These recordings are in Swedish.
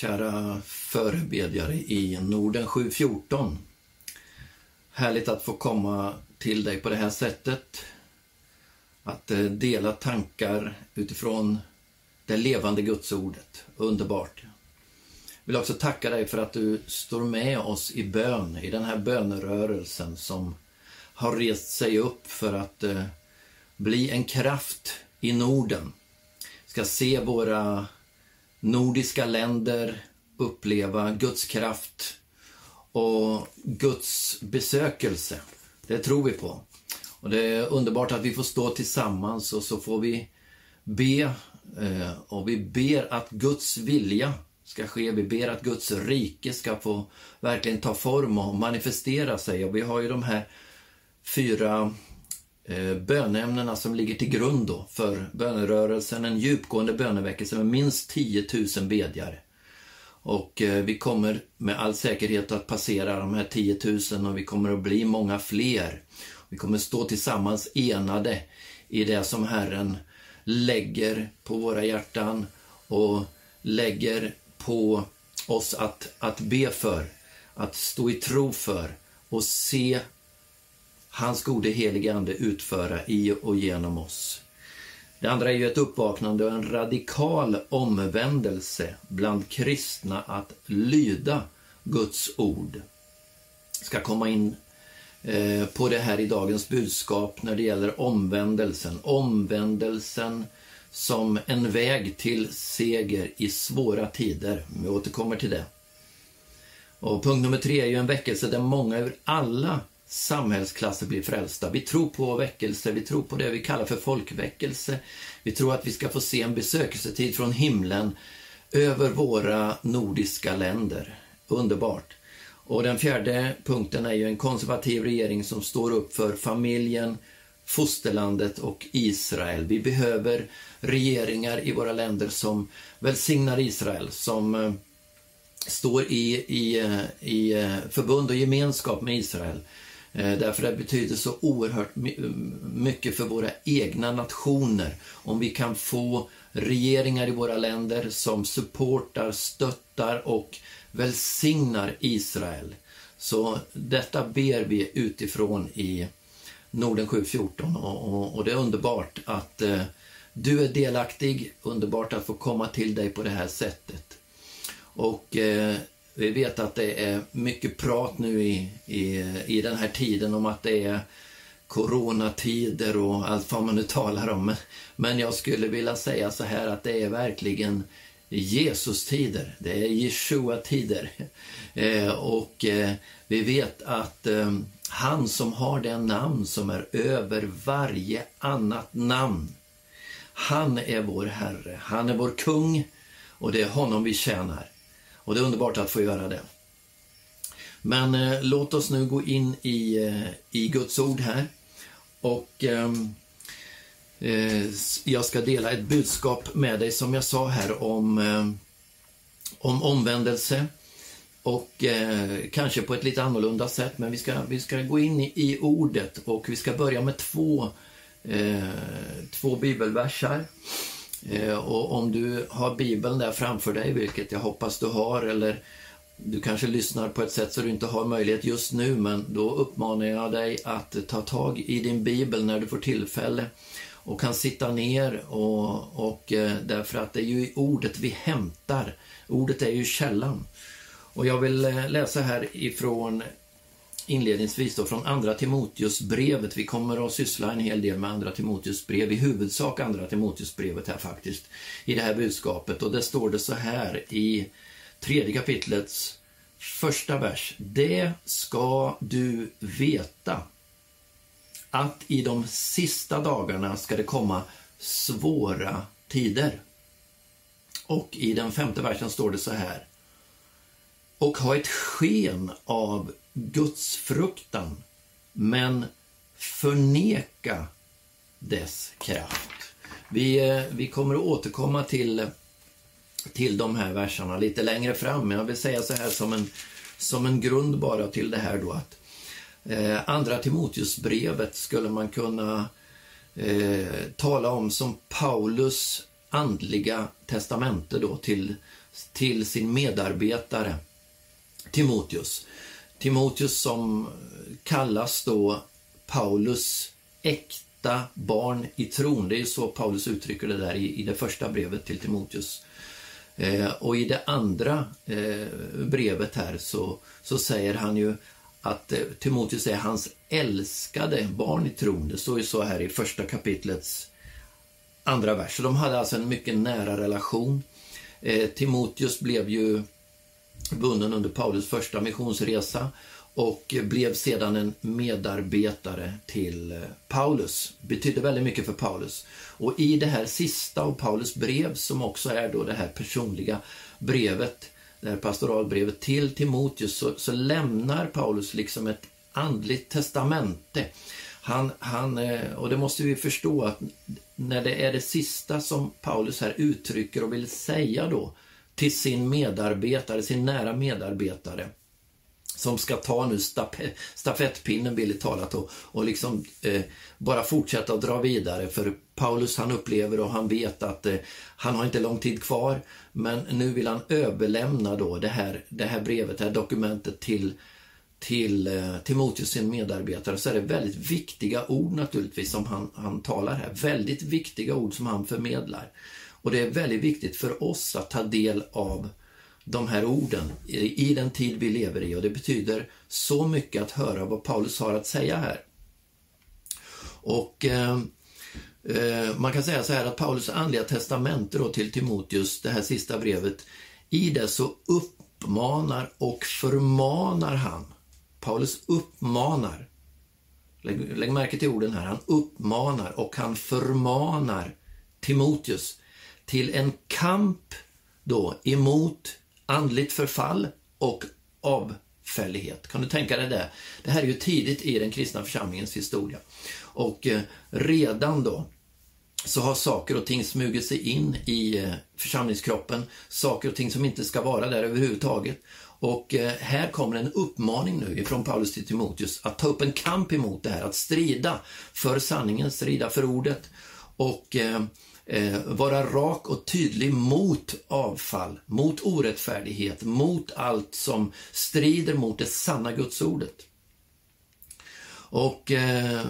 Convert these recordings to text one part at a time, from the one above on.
kära förebedjare i Norden 714. Härligt att få komma till dig på det här sättet. Att eh, dela tankar utifrån det levande gudsordet. Underbart. Jag vill också tacka dig för att du står med oss i bön, i den här bönerörelsen som har rest sig upp för att eh, bli en kraft i Norden. Vi Ska se våra nordiska länder uppleva Guds kraft och Guds besökelse. Det tror vi på. Och Det är underbart att vi får stå tillsammans och så får vi be eh, och vi ber att Guds vilja ska ske. Vi ber att Guds rike ska få verkligen ta form och manifestera sig. Och vi har ju de här fyra Eh, bönämnena som ligger till grund då för bönerörelsen. En djupgående böneväckelse med minst 10 000 bedjare. Och eh, vi kommer med all säkerhet att passera de här 10 000 och vi kommer att bli många fler. Vi kommer stå tillsammans enade i det som Herren lägger på våra hjärtan och lägger på oss att, att be för, att stå i tro för och se hans gode helige Ande utföra i och genom oss. Det andra är ju ett uppvaknande och en radikal omvändelse bland kristna att lyda Guds ord. Jag ska komma in eh, på det här i dagens budskap när det gäller omvändelsen. Omvändelsen som en väg till seger i svåra tider. Vi återkommer till det. Och punkt nummer tre är ju en väckelse där många ur alla samhällsklasser blir frälsta. Vi tror på väckelse, vi tror på det vi kallar för folkväckelse. Vi tror att vi ska få se en besökelsetid från himlen över våra nordiska länder. Underbart. Och den fjärde punkten är ju en konservativ regering som står upp för familjen, fosterlandet och Israel. Vi behöver regeringar i våra länder som välsignar Israel, som eh, står i, i, eh, i eh, förbund och gemenskap med Israel. Eh, därför det betyder så oerhört mm, mycket för våra egna nationer om vi kan få regeringar i våra länder som supportar, stöttar och välsignar Israel. Så detta ber vi utifrån i Norden 714 och, och, och det är underbart att eh, du är delaktig, underbart att få komma till dig på det här sättet. Och eh, vi vet att det är mycket prat nu i, i, i den här tiden om att det är coronatider och allt vad man nu talar om. Men jag skulle vilja säga så här att det är verkligen Jesus-tider. Det är Jeshua-tider. Eh, och eh, vi vet att eh, han som har det namn som är över varje annat namn. Han är vår Herre, han är vår kung och det är honom vi tjänar. Och det är underbart att få göra det. Men eh, låt oss nu gå in i, eh, i Guds ord här. Och ehm, eh, jag ska dela ett budskap med dig som jag sa här om, eh, om omvändelse och eh, kanske på ett lite annorlunda sätt, men vi ska, vi ska gå in i, i ordet och vi ska börja med två, eh, två bibelversar. Eh, och om du har bibeln där framför dig, vilket jag hoppas du har, eller du kanske lyssnar på ett sätt så du inte har möjlighet just nu, men då uppmanar jag dig att ta tag i din bibel när du får tillfälle och kan sitta ner och, och eh, därför att det är ju i ordet vi hämtar. Ordet är ju källan. Och jag vill eh, läsa här ifrån inledningsvis då från Andra Timoteusbrevet. Vi kommer att syssla en hel del med Andra Timoteusbrev, i huvudsak Andra Timoteusbrevet här faktiskt, i det här budskapet. Och det står det så här i tredje kapitlets första vers. Det ska du veta att i de sista dagarna ska det komma svåra tider. Och i den femte versen står det så här och ha ett sken av Guds fruktan men förneka dess kraft. Vi, eh, vi kommer att återkomma till, till de här verserna lite längre fram, men jag vill säga så här som en, som en grund bara till det här då att eh, Andra Timoteusbrevet skulle man kunna eh, tala om som Paulus andliga testamente då till till sin medarbetare Timoteus. Timoteus som kallas då Paulus äkta barn i tron. Det är så Paulus uttrycker det där i, i det första brevet till Timoteus. Eh, och i det andra eh, brevet här så, så säger han ju att eh, Timoteus är hans älskade barn i tron. Det står ju så här i första kapitlets andra vers. Så de hade alltså en mycket nära relation. Eh, Timoteus blev ju bunden under Paulus första missionsresa och blev sedan en medarbetare till eh, Paulus. Betydde väldigt mycket för Paulus. Och i det här sista av Paulus brev, som också är då det här personliga brevet, det här pastoralbrevet till Timoteus, så, så lämnar Paulus liksom ett andligt testamente. Han, han, eh, och det måste vi förstå att när det är det sista som Paulus här uttrycker och vill säga då till sin medarbetare, sin nära medarbetare, som ska ta nu stafettpinnen billigt talat och, och liksom eh, bara fortsätta att dra vidare. För Paulus han upplever och han vet att eh, han har inte lång tid kvar. Men nu vill han överlämna då det här, det här brevet, det här dokumentet till, till eh, Timoteus, sin medarbetare. Så är det väldigt viktiga ord naturligtvis som han, han talar här. Väldigt viktiga ord som han förmedlar. Och det är väldigt viktigt för oss att ta del av de här orden i den tid vi lever i och det betyder så mycket att höra vad Paulus har att säga här. Och eh, eh, man kan säga så här att Paulus andliga testamente då till Timoteus, det här sista brevet, i det så uppmanar och förmanar han. Paulus uppmanar. Lägg, lägg märke till orden här. Han uppmanar och han förmanar Timoteus till en kamp då emot andligt förfall och avfällighet. Kan du tänka dig det? Det här är ju tidigt i den kristna församlingens historia. Och eh, redan då så har saker och ting smugit sig in i eh, församlingskroppen, saker och ting som inte ska vara där överhuvudtaget. Och eh, här kommer en uppmaning nu ifrån Paulus till Timoteus att ta upp en kamp emot det här, att strida för sanningen, strida för ordet. Och eh, eh, vara rak och tydlig mot avfall, mot orättfärdighet, mot allt som strider mot det sanna gudsordet. Och eh,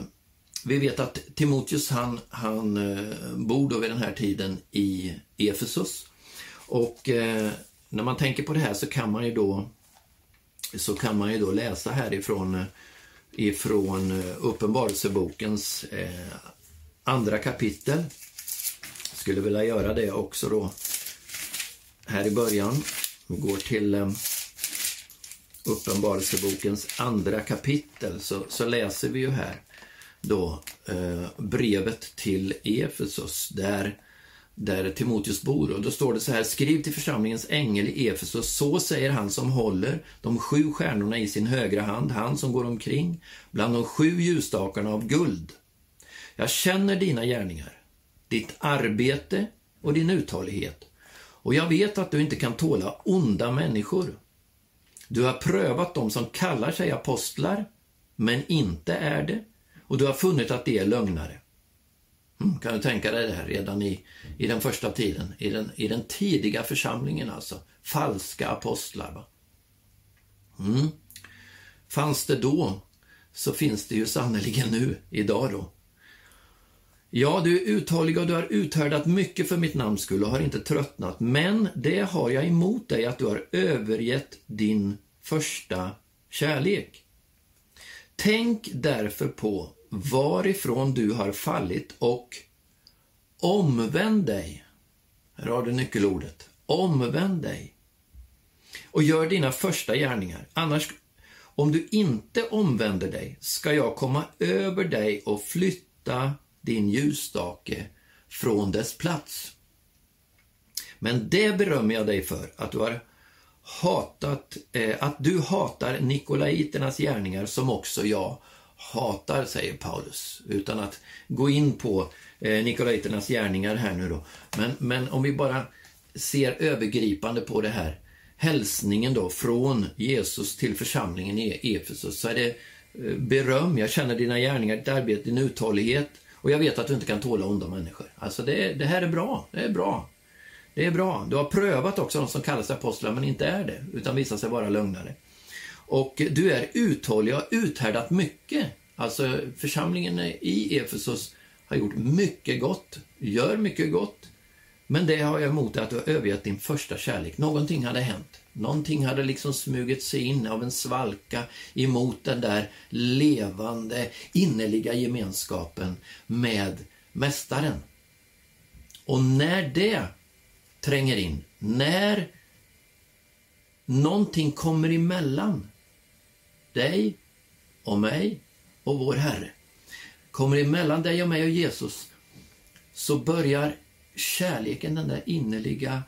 vi vet att Timoteus han, han eh, bor då vid den här tiden i Efesus. Och eh, när man tänker på det här så kan man ju då så kan man ju då läsa härifrån ifrån eh, Uppenbarelsebokens eh, andra kapitel skulle vilja göra det också då här i början. Vi går till eh, Uppenbarelsebokens andra kapitel så, så läser vi ju här då eh, brevet till Efesos där, där Timoteus bor. Och då står det så här, skriv till församlingens ängel i Efesos, så säger han som håller de sju stjärnorna i sin högra hand, han som går omkring bland de sju ljusstakarna av guld. Jag känner dina gärningar ditt arbete och din uthållighet. Och jag vet att du inte kan tåla onda människor. Du har prövat dem som kallar sig apostlar, men inte är det, och du har funnit att de är lögnare. Mm, kan du tänka dig det här redan i, i den första tiden, i den, i den tidiga församlingen alltså. Falska apostlar. Va? Mm. Fanns det då, så finns det ju sannerligen nu, idag då. Ja, du är uthållig och du har uthärdat mycket för mitt namns skull och har inte tröttnat. Men det har jag emot dig att du har övergett din första kärlek. Tänk därför på varifrån du har fallit och omvänd dig. Här har du nyckelordet. Omvänd dig. Och gör dina första gärningar. Annars, om du inte omvänder dig, ska jag komma över dig och flytta din ljusstake från dess plats. Men det berömmer jag dig för, att du har hatat, eh, att du hatar Nikolaiternas gärningar som också jag hatar, säger Paulus, utan att gå in på eh, Nikolaiternas gärningar här nu då. Men, men om vi bara ser övergripande på det här, hälsningen då från Jesus till församlingen i Efesus, så är det eh, beröm, jag känner dina gärningar, ditt arbete, din uthållighet, och jag vet att du inte kan tåla onda människor. Alltså det, det här är bra. Det är bra. Det är bra. Du har prövat också de som kallar sig apostlar men inte är det, utan visar sig vara lögnare. Och du är uthållig och har uthärdat mycket. Alltså församlingen i Efesos har gjort mycket gott, gör mycket gott. Men det har jag emot att du har övergett din första kärlek. Någonting hade hänt. Någonting hade liksom smugit sig in av en svalka emot den där levande, innerliga gemenskapen med Mästaren. Och när det tränger in, när någonting kommer emellan dig och mig och vår Herre, kommer emellan dig och mig och Jesus, så börjar kärleken, den där innerliga,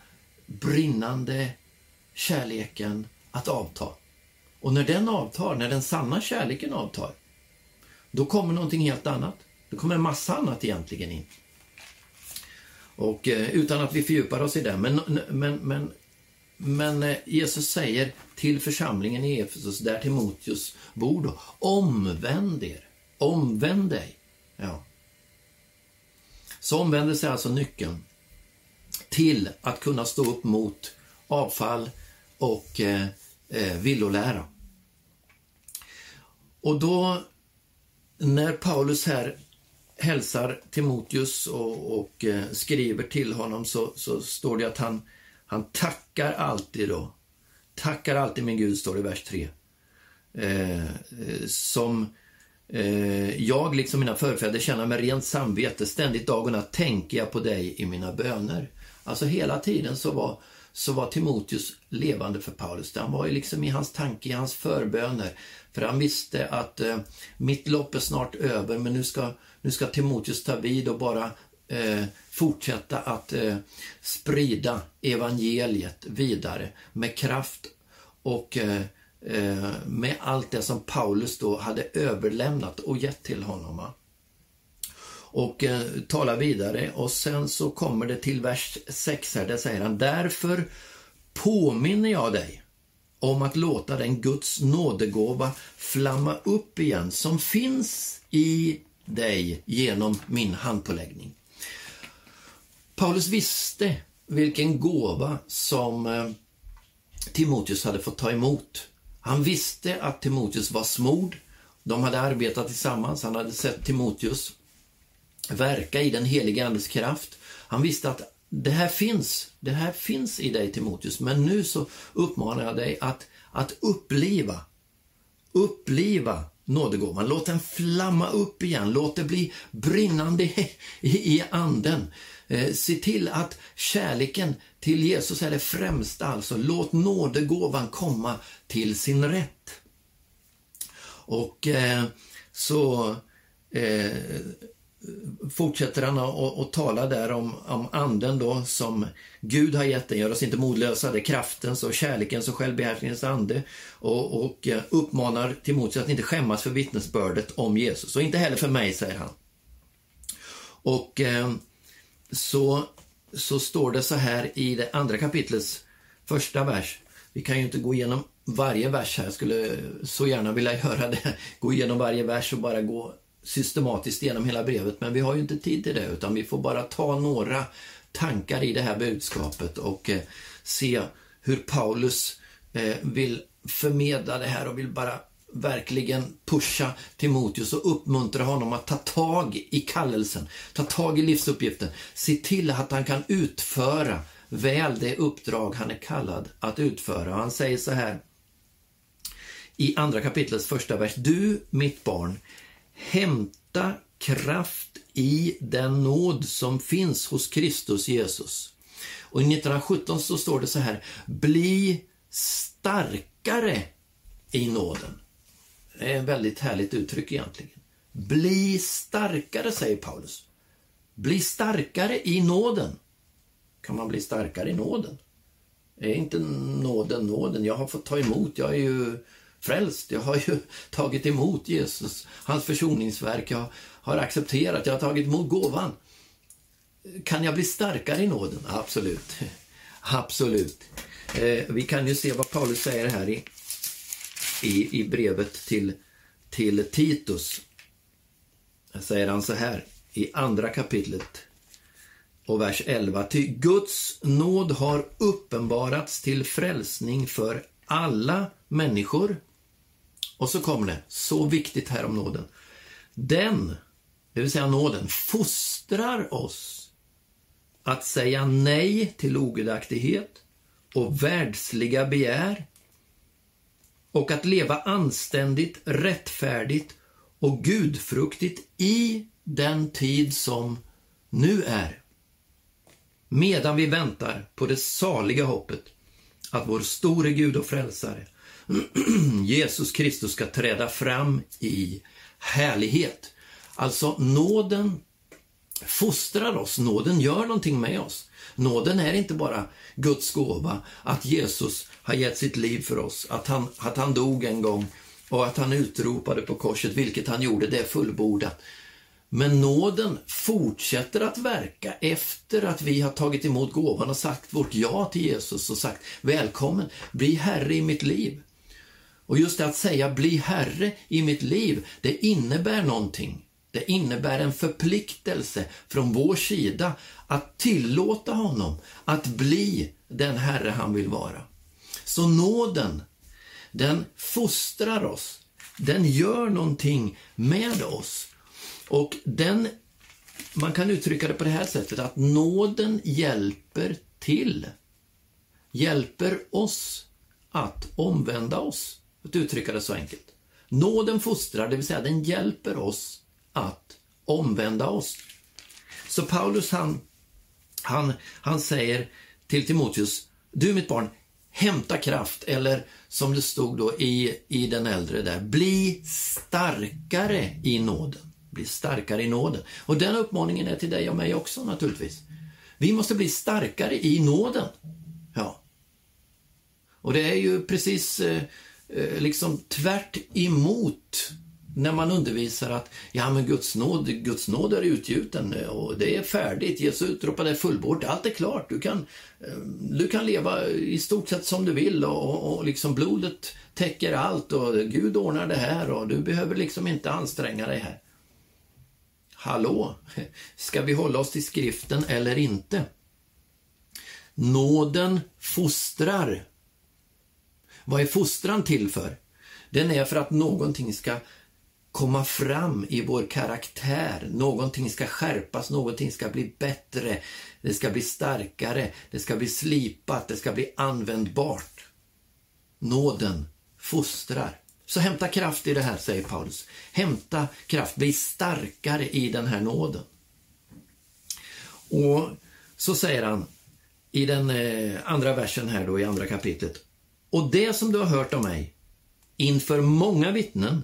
brinnande kärleken att avta. Och när den avtar, när den sanna kärleken avtar, då kommer någonting helt annat. Då kommer en massa annat egentligen in. Och eh, utan att vi fördjupar oss i det. Men, men, men, men eh, Jesus säger till församlingen i Efesus, där Timoteus bor då, omvänd er, omvänd dig. Ja. Så omvändelse är alltså nyckeln till att kunna stå upp mot avfall och eh, eh villolära. Och då, när Paulus här hälsar Timoteus och, och eh, skriver till honom så, så står det att han, han tackar alltid då. Tackar alltid min Gud, står det i vers 3. Eh, eh, som eh, jag, liksom mina förfäder, känner med rent samvete. Ständigt dag och natt tänker jag på dig i mina böner. Alltså hela tiden så var, så var Timoteus levande för Paulus. Han var ju liksom i hans tanke, i hans förböner. För han visste att eh, mitt lopp är snart över, men nu ska, nu ska Timoteus ta vid och bara eh, fortsätta att eh, sprida evangeliet vidare med kraft och eh, eh med allt det som Paulus då hade överlämnat och gett till honom. Och eh, talar vidare och sen så kommer det till vers 6 här, där säger han Därför påminner jag dig om att låta den Guds nådegåva flamma upp igen som finns i dig genom min handpåläggning. Paulus visste vilken gåva som eh, Timoteus hade fått ta emot. Han visste att Timoteus var smord. De hade arbetat tillsammans. Han hade sett Timoteus verka i den helige Andes kraft. Han visste att det här finns, det här finns i dig Timoteus, men nu så uppmanar jag dig att, att uppliva, uppliva nådegåvan. Låt den flamma upp igen, låt det bli brinnande i, i, i anden. Eh, se till att kärleken till Jesus är det främsta, alltså. Låt nådegåvan komma till sin rätt. Och eh, så eh, fortsätter han att tala där om, om anden då som Gud har gett den. Gör oss inte modlösa, det är kraftens och kärlekens och självbehärskningens ande. Och, och eh, uppmanar Timoteus att inte skämmas för vittnesbördet om Jesus. Och inte heller för mig, säger han. Och eh, så, så står det så här i det andra kapitlets första vers. Vi kan ju inte gå igenom varje vers här. Jag skulle så gärna vilja göra det. Gå igenom varje vers och bara gå systematiskt genom hela brevet, men vi har ju inte tid till det, utan vi får bara ta några tankar i det här budskapet och eh, se hur Paulus eh, vill förmedla det här och vill bara verkligen pusha Timoteus och uppmuntra honom att ta tag i kallelsen, ta tag i livsuppgiften, se till att han kan utföra väl det uppdrag han är kallad att utföra. Han säger så här i andra kapitlets första vers. Du, mitt barn, hämta kraft i den nåd som finns hos Kristus Jesus. Och i 1917 så står det så här, bli starkare i nåden. Det är ett väldigt härligt uttryck egentligen. Bli starkare, säger Paulus. Bli starkare i nåden. Kan man bli starkare i nåden? Är inte nåden nåden? Jag har fått ta emot. Jag är ju frälst. Jag har ju tagit emot Jesus, hans försoningsverk. Jag har accepterat, jag har tagit emot gåvan. Kan jag bli starkare i nåden? Absolut. Absolut. Eh, vi kan ju se vad Paulus säger här i, i, i brevet till, till Titus. Här säger han så här i andra kapitlet och vers 11. Ty Guds nåd har uppenbarats till frälsning för alla människor. Och så kommer det, så viktigt här om nåden. Den, det vill säga nåden, fostrar oss att säga nej till ogudaktighet och världsliga begär och att leva anständigt, rättfärdigt och gudfruktigt i den tid som nu är. Medan vi väntar på det saliga hoppet att vår store Gud och frälsare Jesus Kristus ska träda fram i härlighet. Alltså nåden fostrar oss, nåden gör någonting med oss. Nåden är inte bara Guds gåva, att Jesus har gett sitt liv för oss, att han, att han dog en gång och att han utropade på korset, vilket han gjorde, det är fullbordat. Men nåden fortsätter att verka efter att vi har tagit emot gåvan och sagt vårt ja till Jesus och sagt välkommen, bli Herre i mitt liv. Och just det att säga bli Herre i mitt liv, det innebär någonting. Det innebär en förpliktelse från vår sida att tillåta honom att bli den Herre han vill vara. Så nåden, den fostrar oss. Den gör någonting med oss. Och den, man kan uttrycka det på det här sättet att nåden hjälper till. Hjälper oss att omvända oss. Att uttrycka det så enkelt. Nåden fostrar, det vill säga den hjälper oss att omvända oss. Så Paulus han, han, han säger till Timoteus, du mitt barn, hämta kraft, eller som det stod då i, i den äldre där, bli starkare i nåden. Bli starkare i nåden. Och den uppmaningen är till dig och mig också naturligtvis. Vi måste bli starkare i nåden. Ja. Och det är ju precis eh, Eh, liksom tvärt emot när man undervisar att ja, men Guds nåd, Guds nåd är utgjuten eh, och det är färdigt. Jesus utropade fullbordat. Allt är klart. Du kan, eh, du kan leva i stort sett som du vill och, och liksom blodet täcker allt och Gud ordnar det här och du behöver liksom inte anstränga dig här. Hallå, ska vi hålla oss till skriften eller inte? Nåden fostrar. Vad är fostran till för? Den är för att någonting ska komma fram i vår karaktär. Någonting ska skärpas, någonting ska bli bättre, det ska bli starkare, det ska bli slipat, det ska bli användbart. Nåden fostrar. Så hämta kraft i det här, säger Paulus. Hämta kraft, bli starkare i den här nåden. Och så säger han i den eh, andra versen här då i andra kapitlet. Och det som du har hört av mig inför många vittnen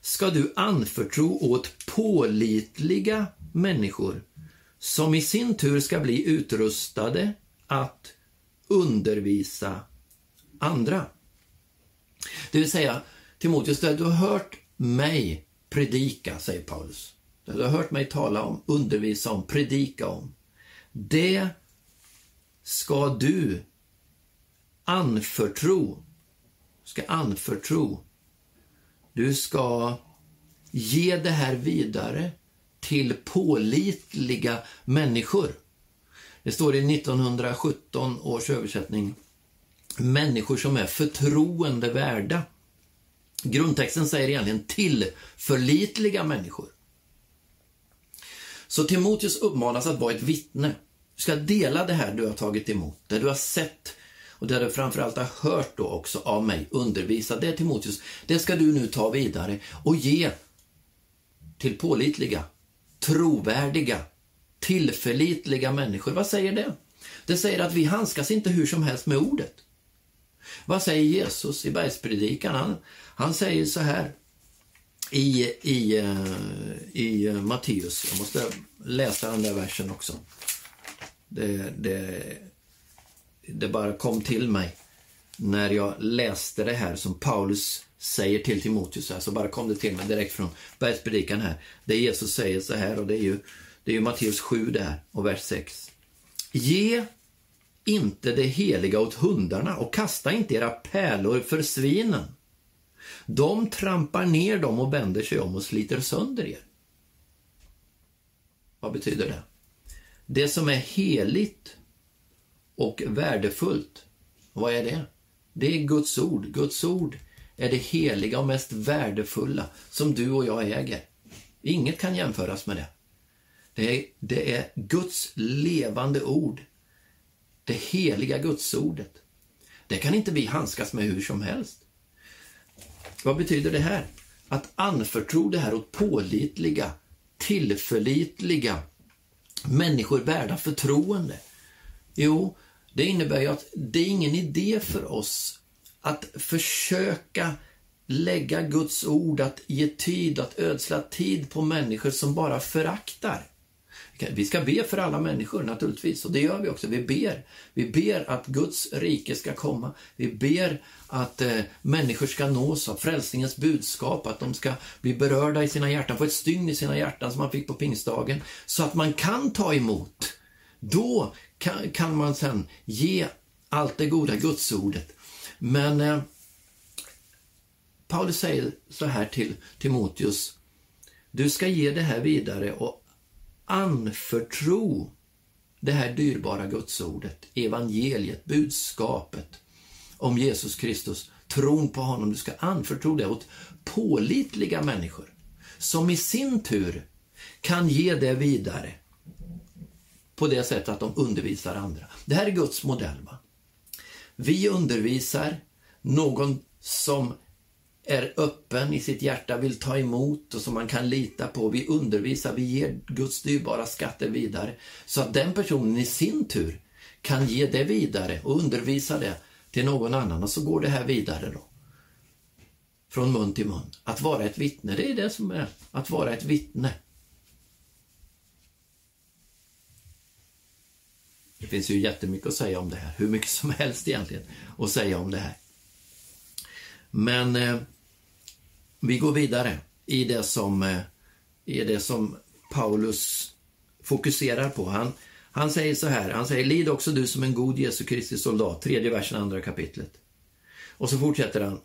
ska du anförtro åt pålitliga människor som i sin tur ska bli utrustade att undervisa andra. Det vill säga, Timoteus, det du har hört mig predika, säger Paulus. Det du har hört mig tala om, undervisa om, predika om. Det ska du anförtro. Du Ska anförtro. Du ska ge det här vidare till pålitliga människor. Det står i 1917 års översättning människor som är förtroende värda. Grundtexten säger egentligen tillförlitliga människor. Så Timoteus uppmanas att vara ett vittne. Du ska dela det här du har tagit emot, det du har sett och det du framförallt har hört då också av mig undervisa. Det Timoteus, det ska du nu ta vidare och ge till pålitliga, trovärdiga, tillförlitliga människor. Vad säger det? Det säger att vi handskas inte hur som helst med ordet. Vad säger Jesus i bergspredikan? Han, han säger så här i, i, eh, i eh, Matteus. Jag måste läsa den där versen också. Det, det, det bara kom till mig när jag läste det här som Paulus säger till Timoteus. Så bara kom det till mig direkt från bergspredikan här. Det Jesus säger så här och det är ju, det är ju Matteus 7 där och vers 6. Ge inte det heliga åt hundarna och kasta inte era pärlor för svinen. De trampar ner dem och vänder sig om och sliter sönder er. Vad betyder det? det som är heligt och värdefullt. Vad är det? Det är Guds ord. Guds ord är det heliga och mest värdefulla som du och jag äger. Inget kan jämföras med det. Det är, det är Guds levande ord. Det heliga Gudsordet. Det kan inte vi handskas med hur som helst. Vad betyder det här? Att anförtro det här åt pålitliga, tillförlitliga människor värda förtroende. Jo, det innebär ju att det är ingen idé för oss att försöka lägga Guds ord, att ge tid, att ödsla tid på människor som bara föraktar. Vi ska be för alla människor naturligtvis och det gör vi också. Vi ber. Vi ber att Guds rike ska komma. Vi ber att eh, människor ska nås av frälsningens budskap, att de ska bli berörda i sina hjärtan, få ett stygn i sina hjärtan som man fick på pingstdagen, så att man kan ta emot. Då kan, kan man sen ge allt det goda gudsordet. Men eh, Paulus säger så här till Timoteus. Du ska ge det här vidare och anförtro det här dyrbara gudsordet, evangeliet, budskapet om Jesus Kristus, tron på honom. Du ska anförtro det åt pålitliga människor som i sin tur kan ge det vidare på det sättet att de undervisar andra. Det här är Guds modell. Va? Vi undervisar någon som är öppen i sitt hjärta, vill ta emot och som man kan lita på. Vi undervisar, vi ger Guds dyrbara skatter vidare så att den personen i sin tur kan ge det vidare och undervisa det till någon annan och så går det här vidare då. Från mun till mun. Att vara ett vittne, det är det som är att vara ett vittne. Det finns ju jättemycket att säga om det här, hur mycket som helst egentligen att säga om det här. Men eh, vi går vidare i det som, eh, i det som Paulus fokuserar på. Han, han säger så här, han säger lid också du som en god Jesu Kristi soldat, tredje versen, andra kapitlet. Och så fortsätter han.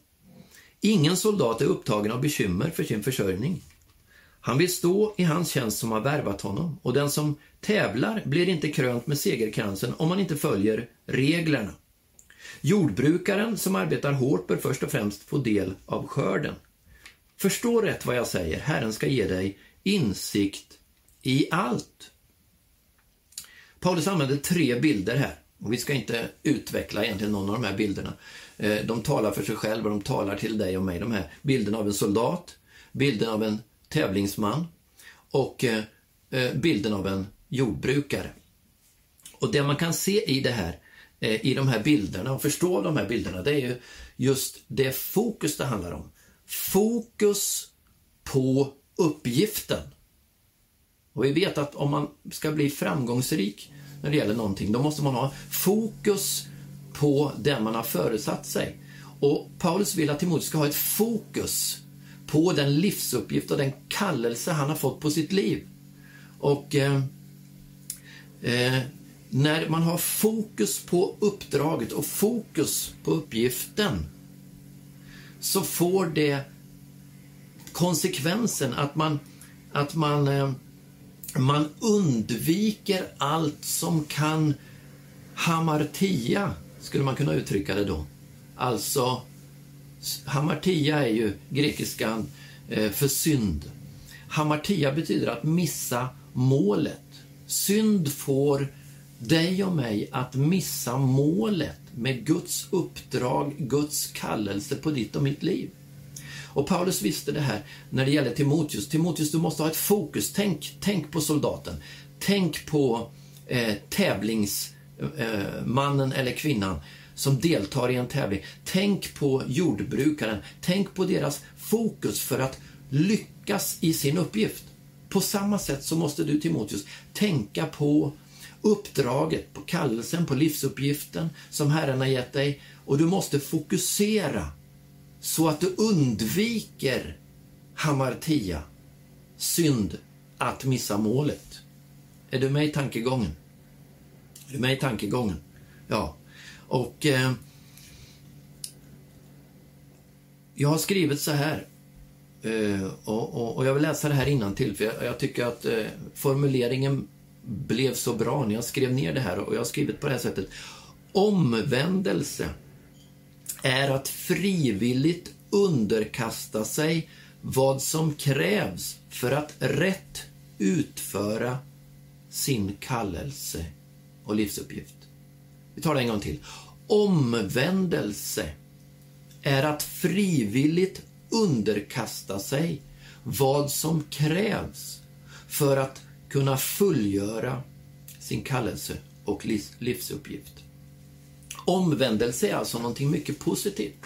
Ingen soldat är upptagen av bekymmer för sin försörjning. Han vill stå i hans tjänst som har värvat honom och den som tävlar blir inte krönt med segerkransen om man inte följer reglerna. Jordbrukaren som arbetar hårt bör först och främst få del av skörden. Förstå rätt vad jag säger, Herren ska ge dig insikt i allt. Paulus använder tre bilder här och vi ska inte utveckla egentligen någon av de här bilderna. Eh, de talar för sig själva, de talar till dig och mig. De här bilderna av en soldat, bilden av en tävlingsman och eh, eh, bilden av en jordbrukare. Och det man kan se i det här, eh, i de här bilderna och förstå de här bilderna, det är ju just det fokus det handlar om fokus på uppgiften. Och vi vet att om man ska bli framgångsrik när det gäller någonting, då måste man ha fokus på det man har föresatt sig. Och Paulus vill att Timoteus ska ha ett fokus på den livsuppgift och den kallelse han har fått på sitt liv. Och eh, eh, när man har fokus på uppdraget och fokus på uppgiften så får det konsekvensen att man, att man, eh, man undviker allt som kan hamartia, skulle man kunna uttrycka det då. Alltså, hamartia är ju grekiskan eh, för synd. Hamartia betyder att missa målet. Synd får dig och mig att missa målet med Guds uppdrag, Guds kallelse på ditt och mitt liv. Och Paulus visste det här när det gäller Timoteus. Timoteus, du måste ha ett fokus. Tänk, tänk på soldaten. Tänk på eh, tävlingsmannen eh, eller kvinnan som deltar i en tävling. Tänk på jordbrukaren. Tänk på deras fokus för att lyckas i sin uppgift. På samma sätt så måste du, Timoteus, tänka på uppdraget, på kallelsen, på livsuppgiften som Herren har gett dig och du måste fokusera så att du undviker hamartia, synd, att missa målet. Är du med i tankegången? Är du med i tankegången? Ja. Och eh, jag har skrivit så här eh, och, och, och, jag vill läsa det här innan till för jag, jag tycker att eh, formuleringen blev så bra när jag skrev ner det här och jag har skrivit på det här sättet. Omvändelse är att frivilligt underkasta sig vad som krävs för att rätt utföra sin kallelse och livsuppgift. Vi tar det en gång till. Omvändelse är att frivilligt underkasta sig vad som krävs för att kunna fullgöra sin kallelse och livsuppgift. Omvändelse är alltså någonting mycket positivt.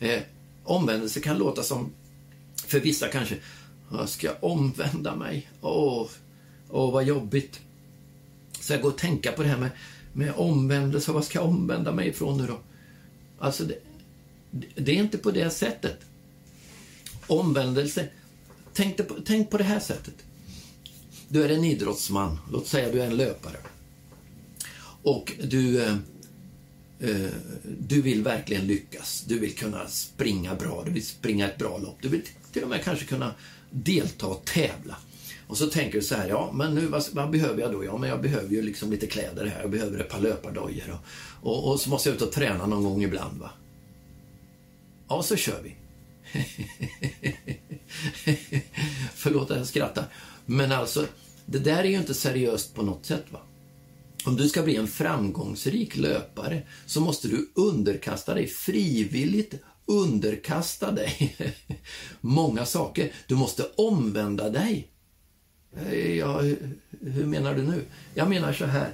Eh, omvändelse kan låta som, för vissa kanske, jag ska omvända mig. Åh, åh vad jobbigt. Så jag går och tänka på det här med, med omvändelse. Vad ska jag omvända mig ifrån nu då? Alltså, det, det är inte på det sättet. Omvändelse. Tänk på, tänk på det här sättet. Du är en idrottsman. Låt säga du är en löpare. Och du, eh, eh, du vill verkligen lyckas. Du vill kunna springa bra. Du vill springa ett bra lopp. Du vill till och med kanske kunna delta och tävla. Och så tänker du så här, ja men nu vad, vad, behöver jag då? Ja men jag behöver ju liksom lite kläder här, jag behöver ett par löpardojor och, och, och, så måste jag ut och träna någon gång ibland va. Ja, så kör vi. Förlåt att jag skrattar. Men alltså, det där är ju inte seriöst på något sätt va. Om du ska bli en framgångsrik löpare så måste du underkasta dig frivilligt underkasta dig många saker. Du måste omvända dig. Eh, ja, hur menar du nu? Jag menar så här.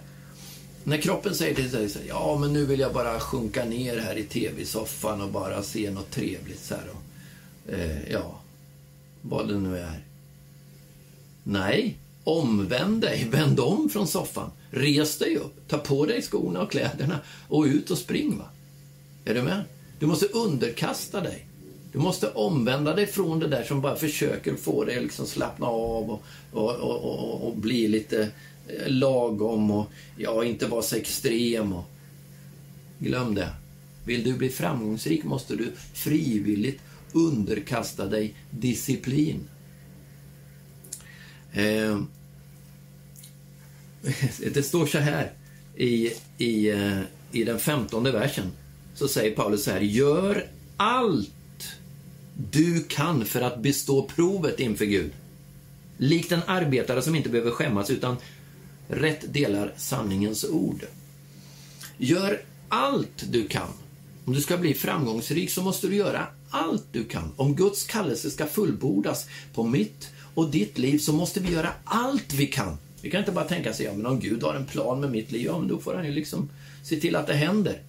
När kroppen säger till dig så här, ja men nu vill jag bara sjunka ner här i tv-soffan och bara se något trevligt så här. Och, eh, ja, vad det nu är. Nej, omvänd dig, vänd om från soffan. Res dig upp, ta på dig skorna och kläderna och ut och spring. Va? Är du med? Du måste underkasta dig. Du måste omvända dig från det där som bara försöker få dig att liksom slappna av och, och, och, och, och bli lite eh, lagom och ja, inte vara så extrem. Och... Glöm det. Vill du bli framgångsrik måste du frivilligt underkasta dig disciplin. Eh, det står så här i, i, eh, i den femtonde versen så säger Paulus så här, gör allt du kan för att bestå provet inför Gud. Likt en arbetare som inte behöver skämmas utan rätt delar sanningens ord. Gör allt du kan. Om du ska bli framgångsrik så måste du göra allt du kan. Om Guds kallelse ska fullbordas på mitt och ditt liv så måste vi göra allt vi kan. Vi kan inte bara tänka sig, ja men om Gud har en plan med mitt liv, ja men då får han ju liksom se till att det händer.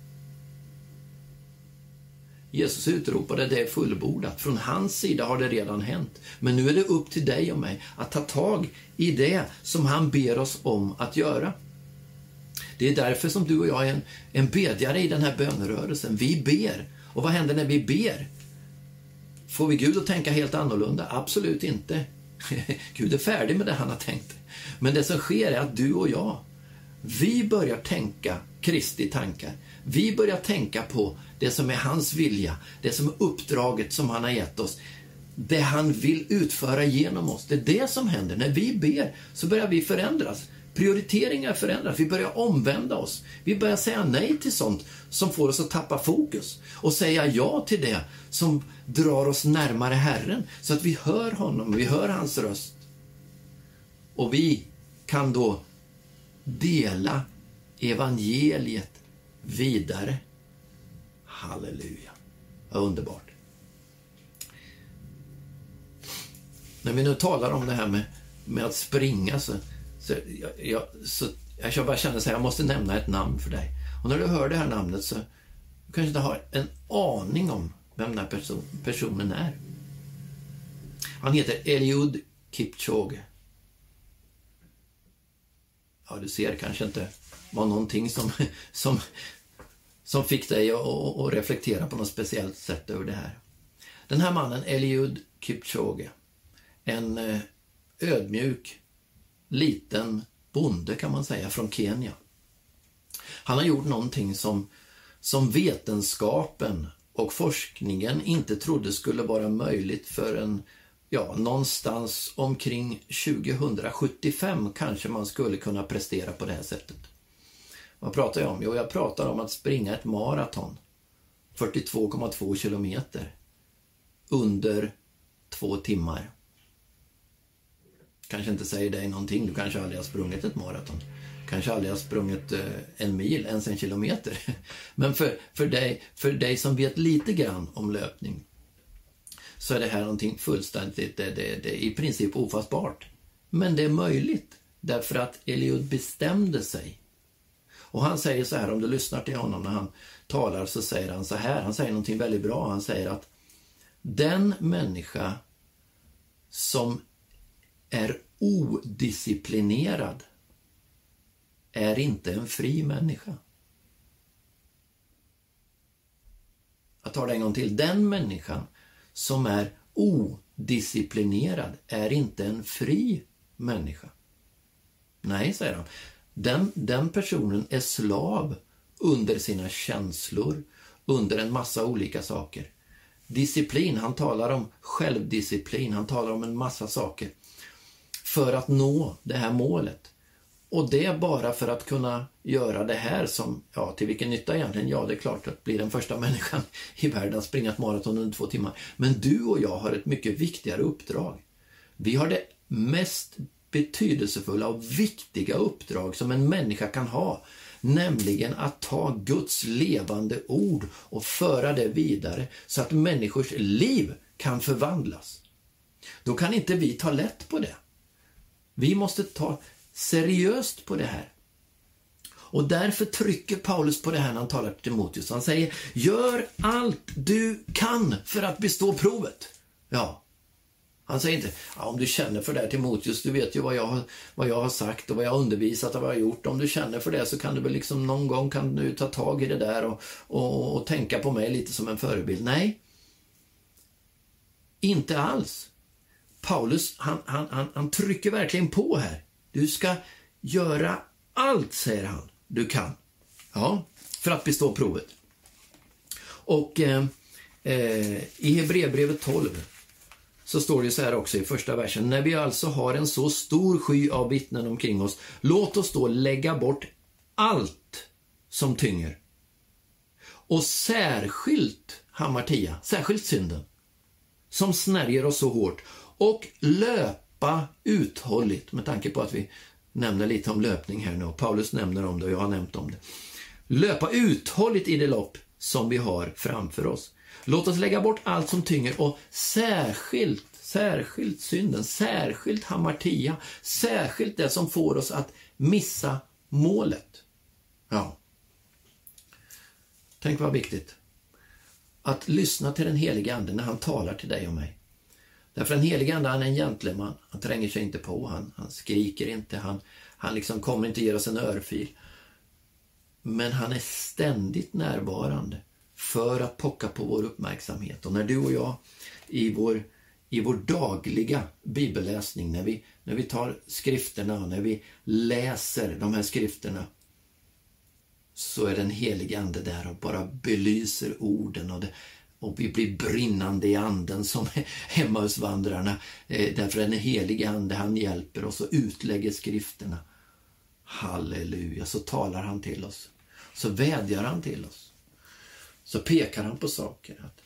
Jesus utropade det är fullbordat. Från hans sida har det redan hänt. Men nu är det upp till dig och mig att ta tag i det som han ber oss om att göra. Det är därför som du och jag är en, en bedjare i den här bönerörelsen. Vi ber. Och vad händer när vi ber? Får vi Gud att tänka helt annorlunda? Absolut inte. Gud är färdig med det han har tänkt. Men det som sker är att du och jag, vi börjar tänka Kristi tankar. Vi börjar tänka på det som är hans vilja, det som är uppdraget som han har gett oss. Det han vill utföra genom oss. Det är det som händer. När vi ber så börjar vi förändras. Prioriteringar förändras. Vi börjar omvända oss. Vi börjar säga nej till sånt som får oss att tappa fokus och säga ja till det som drar oss närmare Herren så att vi hör honom, vi hör hans röst. Och vi kan då dela evangeliet vidare. Halleluja. Vad underbart. När vi nu talar om det här med, med att springa så, så, jag, jag, så jag bara känner så här, jag måste nämna ett namn för dig. Och när du hör det här namnet så du kanske inte har en aning om vem den här person, personen är. Han heter Eliud Kipchoge. Ja, du ser kanske inte var någonting som, som, som fick dig att, reflektera på något speciellt sätt över det här. Den här mannen, Eliud Kipchoge, en eh, ödmjuk, liten bonde kan man säga, från Kenya. Han har gjort någonting som, som vetenskapen och forskningen inte trodde skulle vara möjligt för en ja, någonstans omkring 2075 kanske man skulle kunna prestera på det här sättet. Vad pratar jag om? Jo, jag pratar om att springa ett maraton. 42,2 kilometer. Under två timmar. Kanske inte säger dig någonting, du kanske aldrig har sprungit ett maraton. Kanske aldrig har sprungit eh, en mil, ens en kilometer. Men för, för, dig, för dig som vet lite grann om löpning så är det här någonting fullständigt, det, det, det är i princip ofattbart. Men det är möjligt därför att Eliud bestämde sig. Och han säger så här, om du lyssnar till honom när han talar så säger han så här, han säger någonting väldigt bra. Han säger att den människa som är odisciplinerad är inte en fri människa. Jag tar det en gång till. Den människan som är odisciplinerad är inte en fri människa. Nej, säger han. Den, den personen är slav under sina känslor, under en massa olika saker. Disciplin, han talar om självdisciplin, han talar om en massa saker för att nå det här målet. Och det bara för att kunna göra det här som, ja, till vilken nytta egentligen? Ja, det är klart att bli den första människan i världen att springa ett maraton under två timmar. Men du och jag har ett mycket viktigare uppdrag. Vi har det mest betydelsefulla och viktiga uppdrag som en människa kan ha. Nämligen att ta Guds levande ord och föra det vidare så att människors liv kan förvandlas. Då kan inte vi ta lätt på det. Vi måste ta seriöst på det här. Och därför trycker Paulus på det här när han talar till Timoteus. Han säger, gör allt du kan för att bestå provet. Ja. Han säger inte, ja, om du känner för det här Timoteus, du vet ju vad jag, vad jag har sagt och vad jag har undervisat och vad jag har gjort. Om du känner för det så kan du väl liksom någon gång kan du ta tag i det där och, och, och tänka på mig lite som en förebild. Nej. Inte alls. Paulus, han, han, han, han trycker verkligen på här. Du ska göra allt, säger han, du kan. Ja, för att bestå provet. Och eh, eh, i Hebreerbrevet 12 så står det så här också i första versen. När vi alltså har en så stor sky av vittnen omkring oss, låt oss då lägga bort allt som tynger. Och särskilt hamartia, särskilt synden, som snärjer oss så hårt och löpa uthålligt med tanke på att vi nämner lite om löpning här nu. och Paulus nämner om det och jag har nämnt om det. Löpa uthålligt i det lopp som vi har framför oss. Låt oss lägga bort allt som tynger och särskilt, särskilt synden, särskilt hamartia, särskilt det som får oss att missa målet. Ja. Tänk vad viktigt. Att lyssna till den helige Ande när han talar till dig och mig. Därför den helige Ande, han är en gentleman. Han tränger sig inte på, han, han skriker inte, han, han liksom kommer inte ge oss en örfil. Men han är ständigt närvarande för att pocka på vår uppmärksamhet. Och när du och jag i vår, i vår dagliga bibelläsning, när vi, när vi tar skrifterna, när vi läser de här skrifterna, så är den helige Ande där och bara belyser orden och det, och vi blir brinnande i anden som hemma hos Eh, därför den helige Ande, han hjälper oss och utlägger skrifterna. Halleluja, så talar han till oss. Så vädjar han till oss. Så pekar han på saker. Att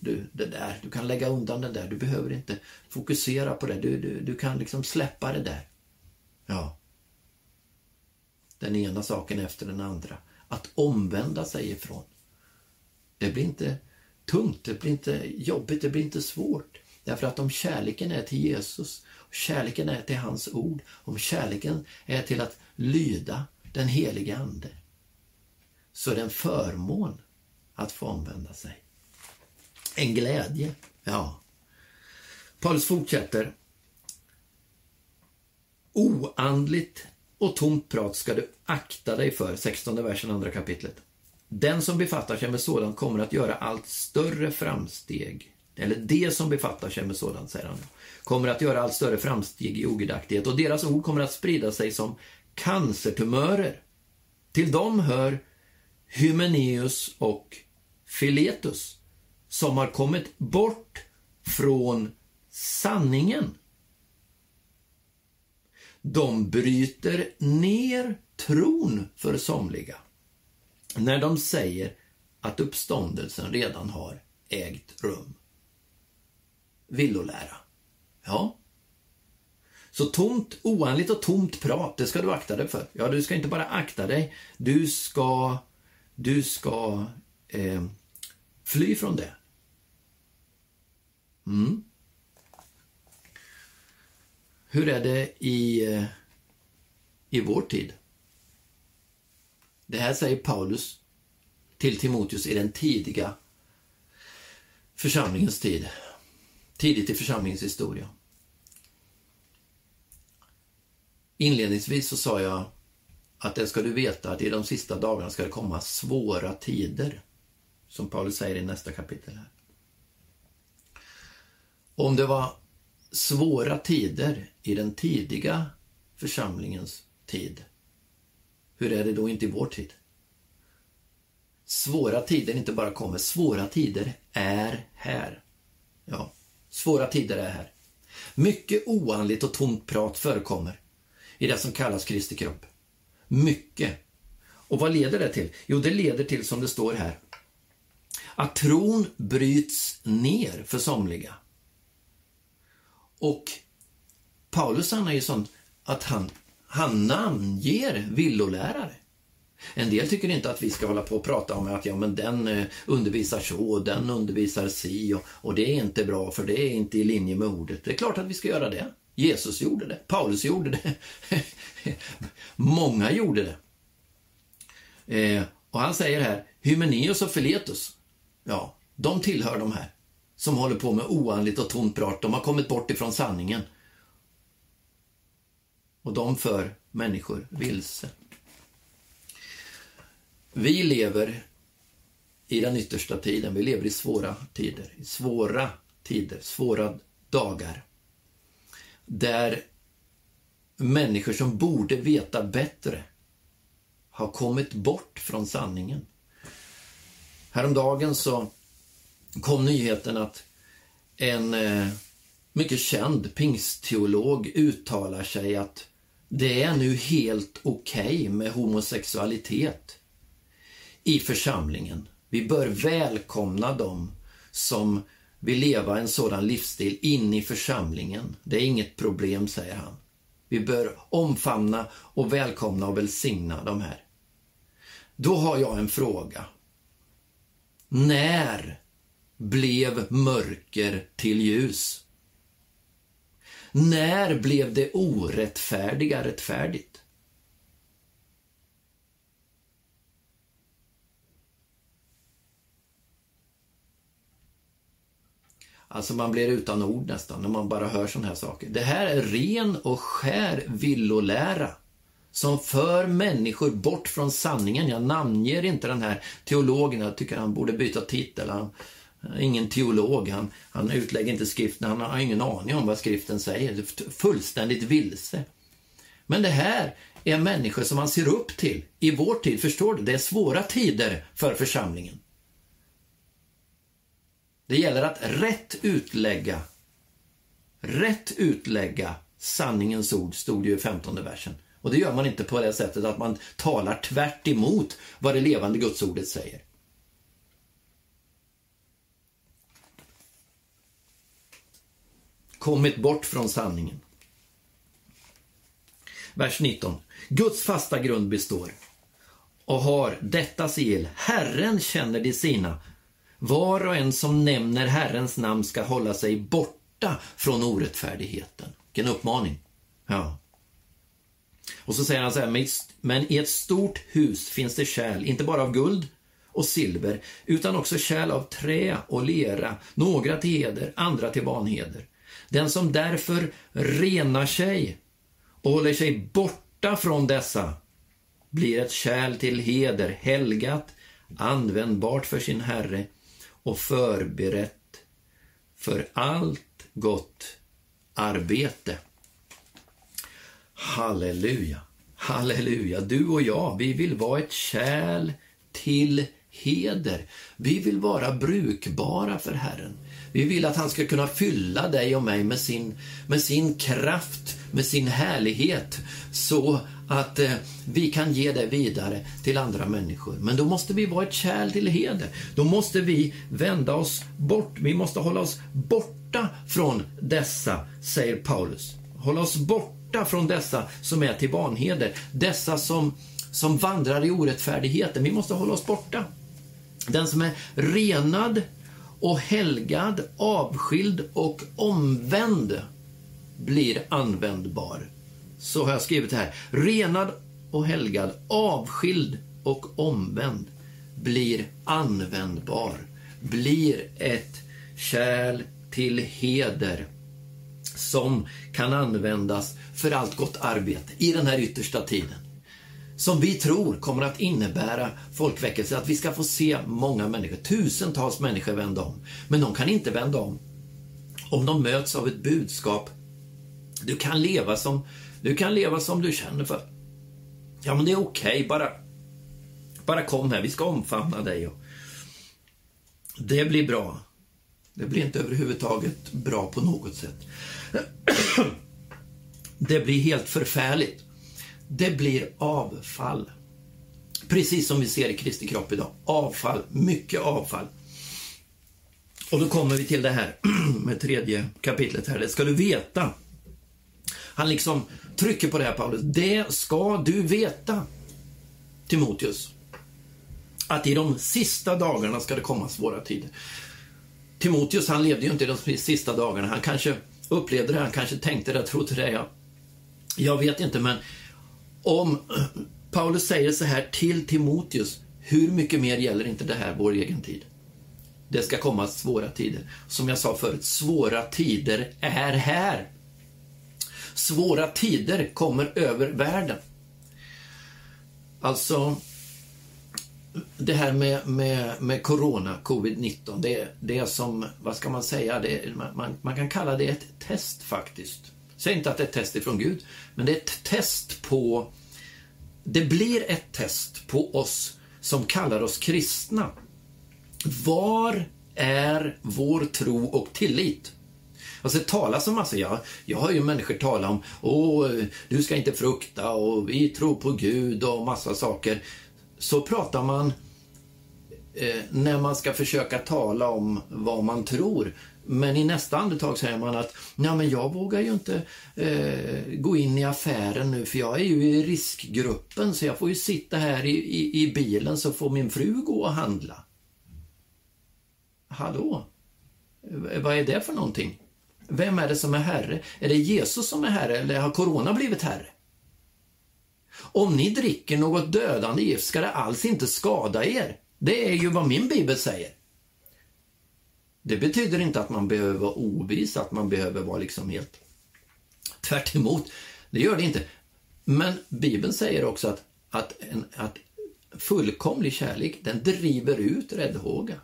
du, det där, du kan lägga undan det där, du behöver inte fokusera på det. Du, du, du kan liksom släppa det där. Ja. Den ena saken efter den andra. Att omvända sig ifrån. Det blir inte tungt, det blir inte jobbigt, det blir inte svårt. Därför att om kärleken är till Jesus, kärleken är till hans ord, om kärleken är till att lyda den helige Ande, så är det en förmån att få omvända sig. En glädje, ja. Paulus fortsätter. Oandligt och tomt prat ska du akta dig för, 16 versen, andra kapitlet. Den som befattar sig med sådant kommer att göra allt större framsteg. Eller det som befattar sig med sådant, säger han, kommer att göra allt större framsteg i ogudaktighet och deras ord kommer att sprida sig som cancertumörer. Till dem hör Hymeneus och Filetus, som har kommit bort från sanningen. De bryter ner tron för somliga när de säger att uppståndelsen redan har ägt rum. Villolära. Ja. Så tomt, oanligt och tomt prat, det ska du akta dig för. Ja, du ska inte bara akta dig, du ska, du ska eh, fly från det. Mm. Hur är det i, eh, i vår tid? Det här säger Paulus till Timoteus i den tidiga församlingens tid. Tidigt i församlingens historia. Inledningsvis så sa jag att det ska du veta att i de sista dagarna ska det komma svåra tider. Som Paulus säger i nästa kapitel. här. Om det var svåra tider i den tidiga församlingens tid, hur är det då inte i vår tid? Svåra tider inte bara kommer, svåra tider är här. Ja, svåra tider är här. Mycket oandligt och tomt prat förekommer i det som kallas Kristi kropp. Mycket. Och vad leder det till? Jo, det leder till, som det står här, att tron bryts ner för somliga. Och Paulus han är ju sån att han, han namnger villolärare. En del tycker inte att vi ska hålla på och prata om att ja, men den eh, undervisar så och den undervisar si och, och det är inte bra för det är inte i linje med ordet. Det är klart att vi ska göra det. Jesus gjorde det, Paulus gjorde det, många gjorde det. Eh, och han säger här, Hymeneus och Filetus, ja, de tillhör de här som håller på med oandligt och tomt prat. De har kommit bort ifrån sanningen. Och de för människor vilse. Vi lever i den yttersta tiden. Vi lever i svåra tider. I svåra tider, svåra dagar. Där människor som borde veta bättre har kommit bort från sanningen. Häromdagen så kom nyheten att en eh, mycket känd pingstteolog uttalar sig att det är nu helt okej okay med homosexualitet i församlingen. Vi bör välkomna dem som vill leva en sådan livsstil in i församlingen. Det är inget problem, säger han. Vi bör omfamna och välkomna och välsigna de här. Då har jag en fråga. När blev mörker till ljus? När blev det orättfärdiga rättfärdigt? Alltså man blir utan ord nästan när man bara hör sådana här saker. Det här är ren och skär villolära som för människor bort från sanningen. Jag namnger inte den här teologen, jag tycker han borde byta titel. Han, eh, ingen teolog, han, han utlägger inte skriften, han har ingen aning om vad skriften säger. Fullständigt vilse. Men det här är människor som man ser upp till i vår tid, förstår du? Det är svåra tider för församlingen. Det gäller att rätt utlägga, rätt utlägga sanningens ord, stod det ju i 15 versen. Och det gör man inte på det sättet att man talar tvärt emot vad det levande gudsordet säger. Kommit bort från sanningen. Vers 19. Guds fasta grund består och har detta sigill. Herren känner de sina var och en som nämner Herrens namn ska hålla sig borta från orättfärdigheten. Vilken uppmaning. Ja. Och så säger han så här, men i ett stort hus finns det kärl, inte bara av guld och silver, utan också kärl av trä och lera, några till heder, andra till vanheder. Den som därför renar sig och håller sig borta från dessa blir ett kärl till heder, helgat, användbart för sin Herre och förberett för allt gott arbete. Halleluja, halleluja. Du och jag, vi vill vara ett kärl till heder. Vi vill vara brukbara för Herren. Vi vill att han ska kunna fylla dig och mig med sin, med sin kraft, med sin härlighet, så att eh, vi kan ge det vidare till andra människor. Men då måste vi vara ett kärl till heder. Då måste vi vända oss bort. Vi måste hålla oss borta från dessa, säger Paulus. Hålla oss borta från dessa som är till vanheder. Dessa som, som vandrar i orättfärdigheten. Vi måste hålla oss borta. Den som är renad och helgad, avskild och omvänd blir användbar. Så har jag skrivit här. Renad och helgad, avskild och omvänd blir användbar, blir ett kärl till heder som kan användas för allt gott arbete i den här yttersta tiden. Som vi tror kommer att innebära folkväckelse, att vi ska få se många människor, tusentals människor vända om. Men de kan inte vända om om de möts av ett budskap. Du kan leva som du kan leva som du känner för. Ja, men det är okej, okay. bara, bara kom här, vi ska omfamna dig. Och det blir bra. Det blir inte överhuvudtaget bra på något sätt. Det blir helt förfärligt. Det blir avfall. Precis som vi ser i Kristi kropp idag. Avfall, mycket avfall. Och då kommer vi till det här med tredje kapitlet här. Det ska du veta. Han liksom trycker på det här Paulus. Det ska du veta, Timoteus. Att i de sista dagarna ska det komma svåra tider. Timoteus han levde ju inte i de sista dagarna. Han kanske upplevde det, han kanske tänkte det, trodde det. Jag, jag vet inte, men om Paulus säger så här till Timoteus, hur mycket mer gäller inte det här vår egen tid? Det ska komma svåra tider. Som jag sa förut, svåra tider är här. Svåra tider kommer över världen. Alltså, det här med, med, med corona, covid-19, det, det är som, vad ska man säga, det, man, man kan kalla det ett test faktiskt. Säg inte att det är ett test ifrån Gud, men det är ett test på, det blir ett test på oss som kallar oss kristna. Var är vår tro och tillit? Alltså det talas om massa, jag, jag hör ju människor tala om, åh, du ska inte frukta och vi tror på Gud och massa saker. Så pratar man eh, när man ska försöka tala om vad man tror. Men i nästa andetag säger man att Nej, men jag vågar ju inte eh, gå in i affären nu för jag är ju i riskgruppen så jag får ju sitta här i, i, i bilen så får min fru gå och handla. Hallå? Vad är det för någonting? Vem är det som är Herre? Är det Jesus som är Herre eller har Corona blivit Herre? Om ni dricker något dödande gift ska det alls inte skada er. Det är ju vad min bibel säger. Det betyder inte att man behöver vara ovis, att man behöver vara liksom helt tvärt Det gör det inte. Men Bibeln säger också att, att, en, att fullkomlig kärlek, den driver ut räddhåga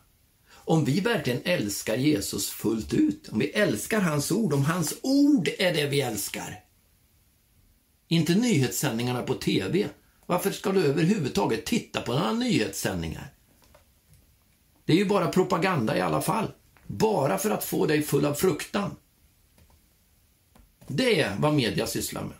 om vi verkligen älskar Jesus fullt ut, om vi älskar hans ord, om hans ord är det vi älskar. Inte nyhetssändningarna på TV. Varför ska du överhuvudtaget titta på några nyhetssändningar? Det är ju bara propaganda i alla fall. Bara för att få dig full av fruktan. Det är vad media sysslar med.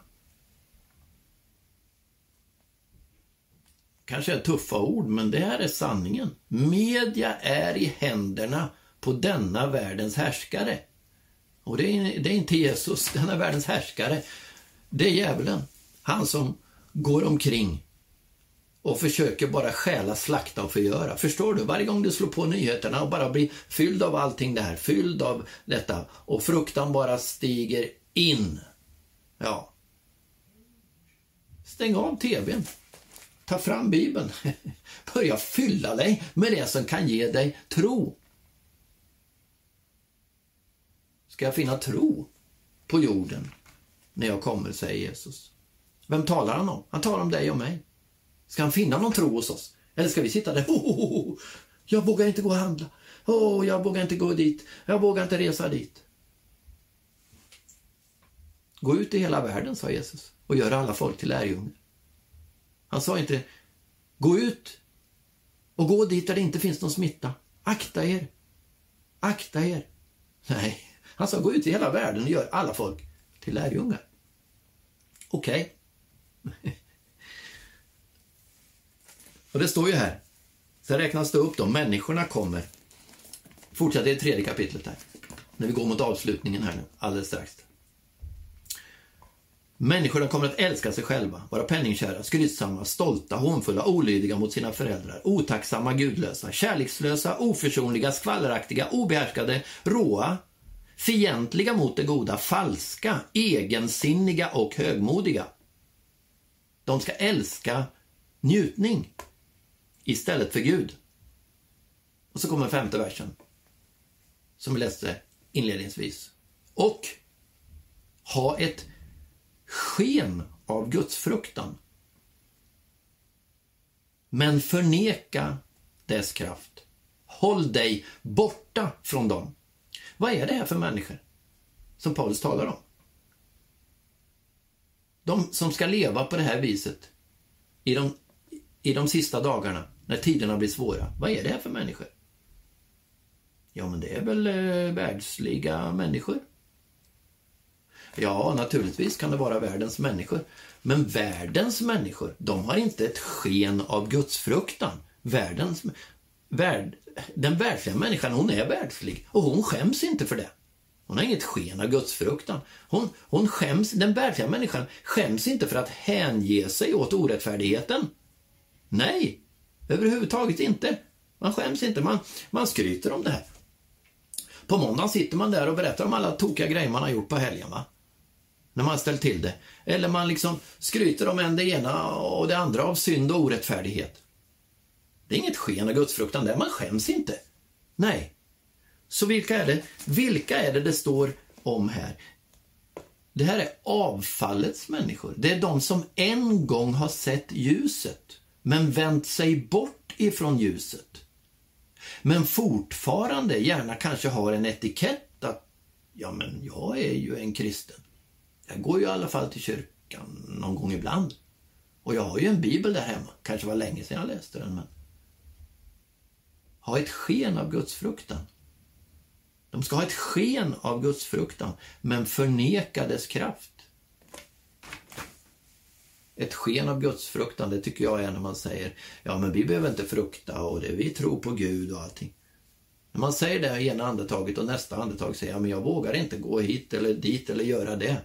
Kanske är tuffa ord, men det här är sanningen. Media är i händerna på denna världens härskare. Och det är, det är inte Jesus, denna världens härskare. Det är djävulen. Han som går omkring och försöker bara stjäla, slakta och förgöra. Förstår du? Varje gång du slår på nyheterna och bara blir fylld av allting det här, fylld av detta och fruktan bara stiger in. Ja. Stäng av TVn. Ta fram Bibeln. Börja fylla dig med det som kan ge dig tro. Ska jag finna tro på jorden när jag kommer, säger Jesus. Vem talar han om? Han talar om dig och mig. Ska han finna någon tro hos oss? Eller ska vi sitta där? Oh, oh, oh. Jag vågar inte gå och handla. Oh, jag vågar inte gå dit. Jag vågar inte resa dit. Gå ut i hela världen, sa Jesus, och gör alla folk till lärjungar. Han sa inte gå ut och gå dit där det inte finns någon smitta. Akta er! Akta er! Nej, han sa gå ut i hela världen och gör alla folk till lärjungar. Okej. Okay. och det står ju här. Sen räknas det upp då, människorna kommer. Fortsätter i tredje kapitlet där. När vi går mot avslutningen här nu, alldeles strax. Människorna kommer att älska sig själva, vara penningkära, skrytsamma, stolta, hånfulla, olydiga mot sina föräldrar, otacksamma, gudlösa, kärlekslösa, oförsonliga, skvalleraktiga, obehärskade, råa, fientliga mot det goda, falska, egensinniga och högmodiga. De ska älska njutning istället för Gud. Och så kommer femte versen, som vi läste inledningsvis. Och ha ett sken av gudsfruktan. Men förneka dess kraft. Håll dig borta från dem. Vad är det här för människor som Paulus talar om? De som ska leva på det här viset i de, i de sista dagarna när tiderna blir svåra. Vad är det här för människor? Ja, men det är väl eh, världsliga människor. Ja, naturligtvis kan det vara världens människor. Men världens människor, de har inte ett sken av gudsfruktan. Världens, värld, den världsliga människan, hon är världslig och hon skäms inte för det. Hon har inget sken av gudsfruktan. Hon, hon skäms, den världsliga människan skäms inte för att hänge sig åt orättfärdigheten. Nej, överhuvudtaget inte. Man skäms inte, man, man skryter om det här. På måndagen sitter man där och berättar om alla tokiga grejer man har gjort på helgen. Va? När man ställt till det. Eller man liksom skryter om en det ena och det andra av synd och orättfärdighet. Det är inget sken av gudsfruktan där, man skäms inte. Nej. Så vilka är det, vilka är det det står om här? Det här är avfallets människor. Det är de som en gång har sett ljuset, men vänt sig bort ifrån ljuset. Men fortfarande gärna kanske har en etikett att ja, men jag är ju en kristen. Jag går ju i alla fall till kyrkan någon gång ibland. Och jag har ju en bibel där hemma. Kanske var länge sedan jag läste den, men ha ett sken av gudsfruktan. De ska ha ett sken av gudsfruktan, men förneka dess kraft. Ett sken av gudsfruktan, det tycker jag är när man säger ja men vi behöver inte frukta och det, vi tror på Gud och allting. När man säger det i ena andetaget och nästa andetag säger ja, men jag vågar inte gå hit eller dit eller göra det.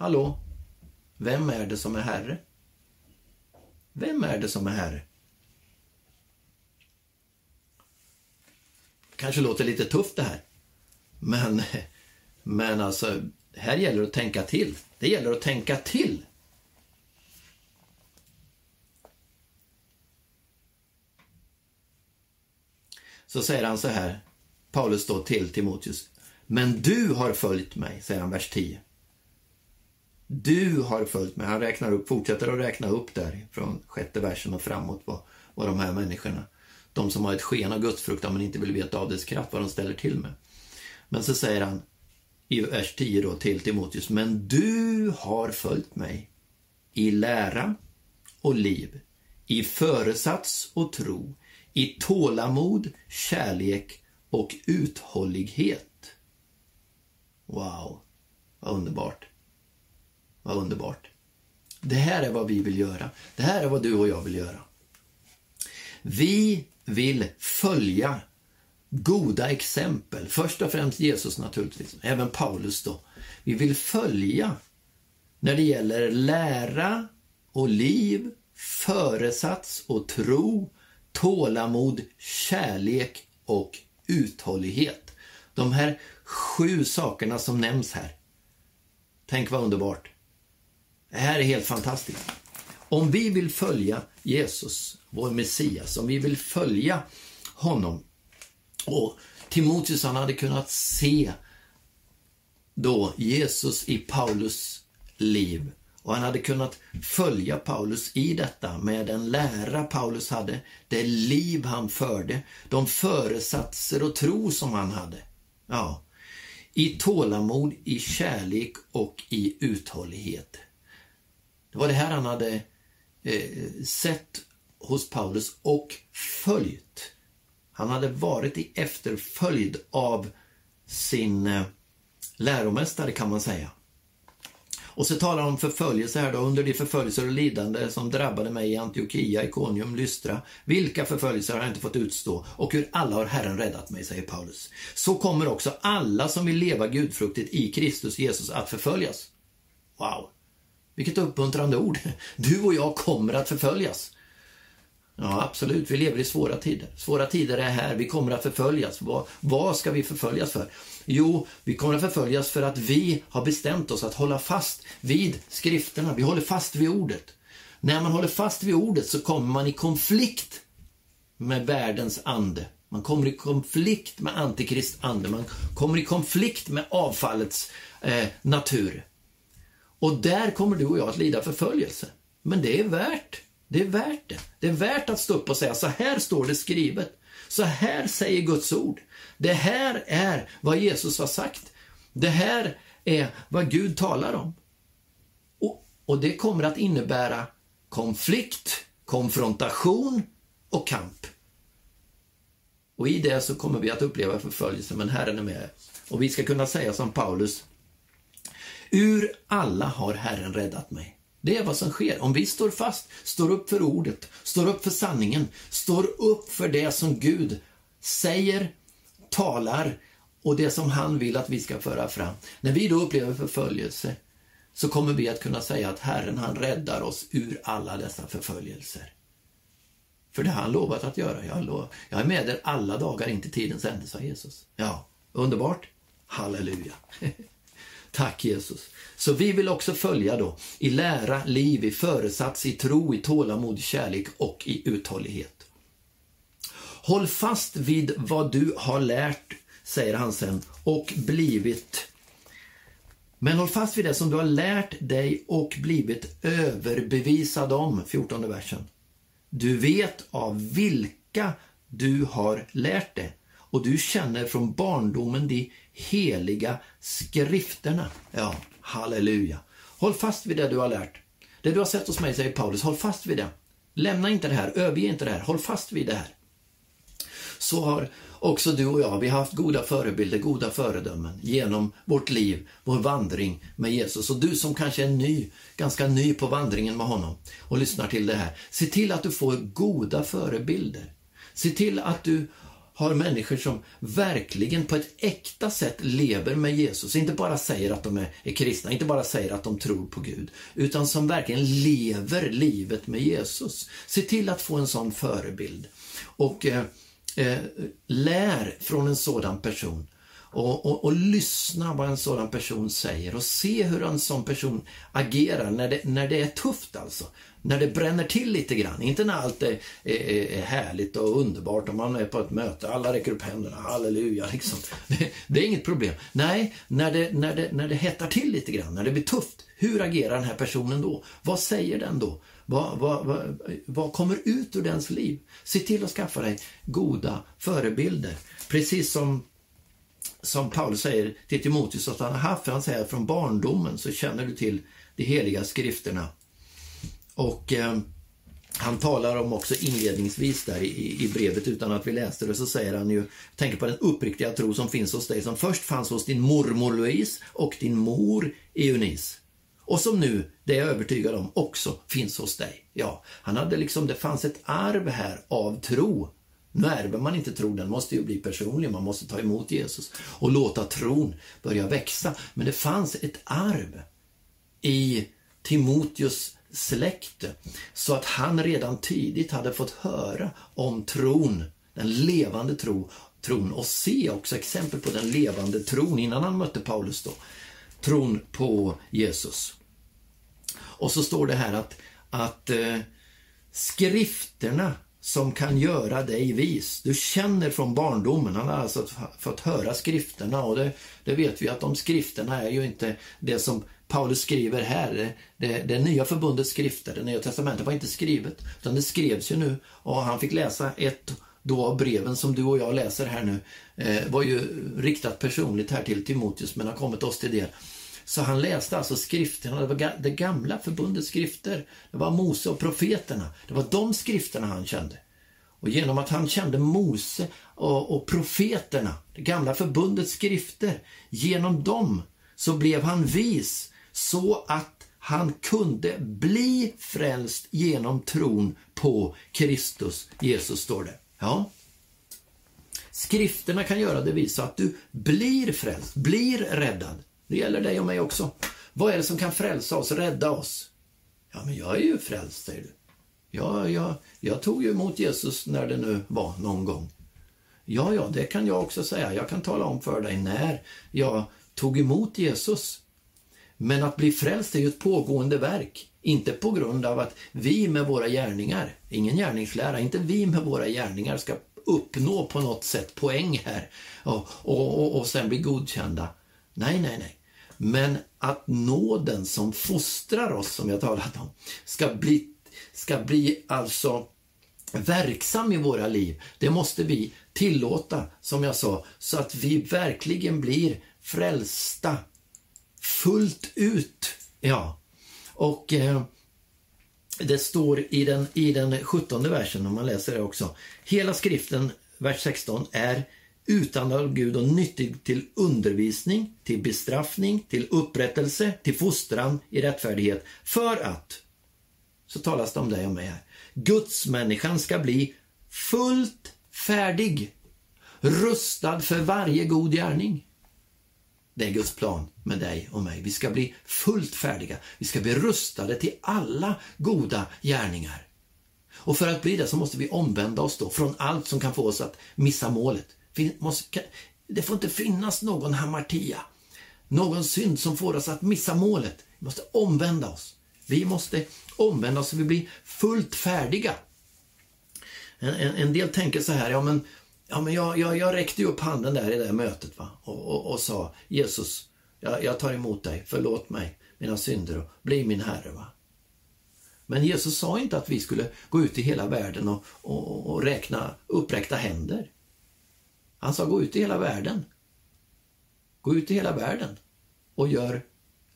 Hallå? Vem är det som är Herre? Vem är det som är Herre? kanske låter lite tufft det här. Men, men alltså, här gäller det att tänka till. Det gäller att tänka till. Så säger han så här, Paulus då till Timoteus. Men du har följt mig, säger han vers 10. Du har följt mig. Han räknar upp, fortsätter att räkna upp där från sjätte versen och framåt vad, vad de här människorna de som har ett sken av gudsfruktan men inte vill veta av dess kraft, vad de ställer till med. Men så säger han i vers 10 då till Timoteus, men du har följt mig i lära och liv, i föresats och tro, i tålamod, kärlek och uthållighet. Wow, vad underbart. Vad underbart. Det här är vad vi vill göra. Det här är vad du och jag vill göra. Vi vill följa goda exempel. Först och främst Jesus naturligtvis, även Paulus då. Vi vill följa när det gäller lära och liv, föresats och tro, tålamod, kärlek och uthållighet. De här sju sakerna som nämns här. Tänk vad underbart. Det här är helt fantastiskt. Om vi vill följa Jesus, vår Messias, om vi vill följa honom och Timoteus han hade kunnat se då Jesus i Paulus liv och han hade kunnat följa Paulus i detta med den lära Paulus hade, det liv han förde, de föresatser och tro som han hade. Ja, i tålamod, i kärlek och i uthållighet. Det var det här han hade eh, sett hos Paulus och följt. Han hade varit i efterföljd av sin eh, läromästare kan man säga. Och så talar han om förföljelse här då, under de förföljelser och lidande som drabbade mig i Antiochia, Iconium, Lystra. Vilka förföljelser har jag inte fått utstå och hur alla har Herren räddat mig, säger Paulus. Så kommer också alla som vill leva gudfruktigt i Kristus Jesus att förföljas. Wow! Vilket uppmuntrande ord. Du och jag kommer att förföljas. Ja, absolut. Vi lever i svåra tider. Svåra tider är här. Vi kommer att förföljas. Vad, vad ska vi förföljas för? Jo, vi kommer att förföljas för att vi har bestämt oss att hålla fast vid skrifterna. Vi håller fast vid ordet. När man håller fast vid ordet så kommer man i konflikt med världens ande. Man kommer i konflikt med antikrist ande. Man kommer i konflikt med avfallets eh, natur. Och där kommer du och jag att lida förföljelse. Men det är värt. Det är värt det. Det är värt att stå upp och säga så här står det skrivet. Så här säger Guds ord. Det här är vad Jesus har sagt. Det här är vad Gud talar om. Och, och det kommer att innebära konflikt, konfrontation och kamp. Och i det så kommer vi att uppleva förföljelse, men Herren är med. Och vi ska kunna säga som Paulus, Ur alla har Herren räddat mig. Det är vad som sker. Om vi står fast, står upp för ordet, står upp för sanningen, står upp för det som Gud säger, talar och det som han vill att vi ska föra fram. När vi då upplever förföljelse så kommer vi att kunna säga att Herren han räddar oss ur alla dessa förföljelser. För det har han lovat att göra. Jag, lov, jag är med er alla dagar in till tidens ände, sa Jesus. Ja, underbart. Halleluja. Tack Jesus. Så vi vill också följa då i lära, liv, i föresats, i tro, i tålamod, i kärlek och i uthållighet. Håll fast vid vad du har lärt, säger han sen, och blivit men håll fast vid det som du har lärt dig och blivit överbevisad om, 14 versen. Du vet av vilka du har lärt det och du känner från barndomen de heliga skrifterna. Ja, halleluja. Håll fast vid det du har lärt. Det du har sett hos mig, säger Paulus, håll fast vid det. Lämna inte det här, överge inte det här, håll fast vid det här. Så har också du och jag, vi har haft goda förebilder, goda föredömen genom vårt liv, vår vandring med Jesus. Och du som kanske är ny, ganska ny på vandringen med honom och lyssnar till det här, se till att du får goda förebilder. Se till att du har människor som verkligen på ett äkta sätt lever med Jesus. Inte bara säger att de är, är kristna, inte bara säger att de tror på Gud, utan som verkligen lever livet med Jesus. Se till att få en sån förebild. Och eh, eh, lär från en sådan person. Och, och, och, lyssna vad en sådan person säger och se hur en sån person agerar när det, när det är tufft alltså när det bränner till lite grann. Inte när allt är, är, är härligt och underbart och man är på ett möte, alla räcker upp händerna, halleluja. Liksom. Det, det, är inget problem. Nej, när det, när, det, när det hettar till lite grann, när det blir tufft, hur agerar den här personen då? Vad säger den då? Vad, vad, vad, vad kommer ut ur dens liv? Se till att skaffa dig goda förebilder. Precis som som Paulus säger till Timoteus att han har haft, han säger från barndomen så känner du till de heliga skrifterna och eh, han talar om också inledningsvis där i, i, brevet, utan att vi läste det, så säger han ju, tänker på den uppriktiga tro som finns hos dig, som först fanns hos din mormor Louise och din mor Eunice. Och som nu, det är jag övertygad om, också finns hos dig. Ja, han hade liksom, det fanns ett arv här av tro. Nu ärver man inte tron, den måste ju bli personlig, man måste ta emot Jesus och låta tron börja växa. Men det fanns ett arv i Timoteus släkte så att han redan tidigt hade fått höra om tron, den levande tro, tron och se också exempel på den levande tron innan han mötte Paulus då. Tron på Jesus. Och så står det här att, att eh, skrifterna som kan göra dig vis. Du känner från barndomen, han har alltså fått höra skrifterna och det, det vet vi att de skrifterna är ju inte det som Paulus skriver här, det, det nya förbundets skrifter, det nya testamentet var inte skrivet, utan det skrevs ju nu och han fick läsa ett då av breven som du och jag läser här nu, eh, var ju riktat personligt här till Timoteus men har kommit oss till del. Så han läste alltså skrifterna, det var det gamla förbundets skrifter. Det var Mose och profeterna. Det var de skrifterna han kände. Och genom att han kände Mose och, och profeterna, det gamla förbundets skrifter, genom dem så blev han vis så att han kunde bli frälst genom tron på Kristus, Jesus står det. Ja. Skrifterna kan göra det vis så att du blir frälst, blir räddad. Det gäller dig och mig också. Vad är det som kan frälsa oss, rädda oss? Ja, men jag är ju frälst, säger du. Ja, jag, jag tog ju emot Jesus när det nu var någon gång. Ja, ja, det kan jag också säga. Jag kan tala om för dig när jag tog emot Jesus. Men att bli frälst är ju ett pågående verk. Inte på grund av att vi med våra gärningar, ingen gärningslära, inte vi med våra gärningar ska uppnå på något sätt poäng här och, och, och, och sen bli godkända. Nej, nej, nej. Men att nåden som fostrar oss, som jag talat om, ska bli, ska bli alltså verksam i våra liv. Det måste vi tillåta, som jag sa, så att vi verkligen blir frälsta fullt ut. Ja, och eh, det står i den, i den 17 versen, om man läser det också. Hela skriften, vers 16, är utan av Gud och nyttig till undervisning, till bestraffning, till upprättelse, till fostran i rättfärdighet. För att, så talas det om dig och mig här, Gudsmänniskan ska bli fullt färdig, rustad för varje god gärning. Det är Guds plan med dig och mig. Vi ska bli fullt färdiga. Vi ska bli rustade till alla goda gärningar. Och för att bli det så måste vi omvända oss då från allt som kan få oss att missa målet. Det får inte finnas någon hamartia, någon synd som får oss att missa målet. Vi måste omvända oss. Vi måste omvända oss så vi blir fullt färdiga. En, en, en del tänker så här, ja men Ja, men jag, jag, jag räckte ju upp handen där i det mötet va? Och, och, och sa Jesus, jag, jag, tar emot dig, förlåt mig mina synder och bli min Herre. Va? Men Jesus sa inte att vi skulle gå ut i hela världen och, och, och räkna uppräckta händer. Han sa gå ut i hela världen. Gå ut i hela världen och gör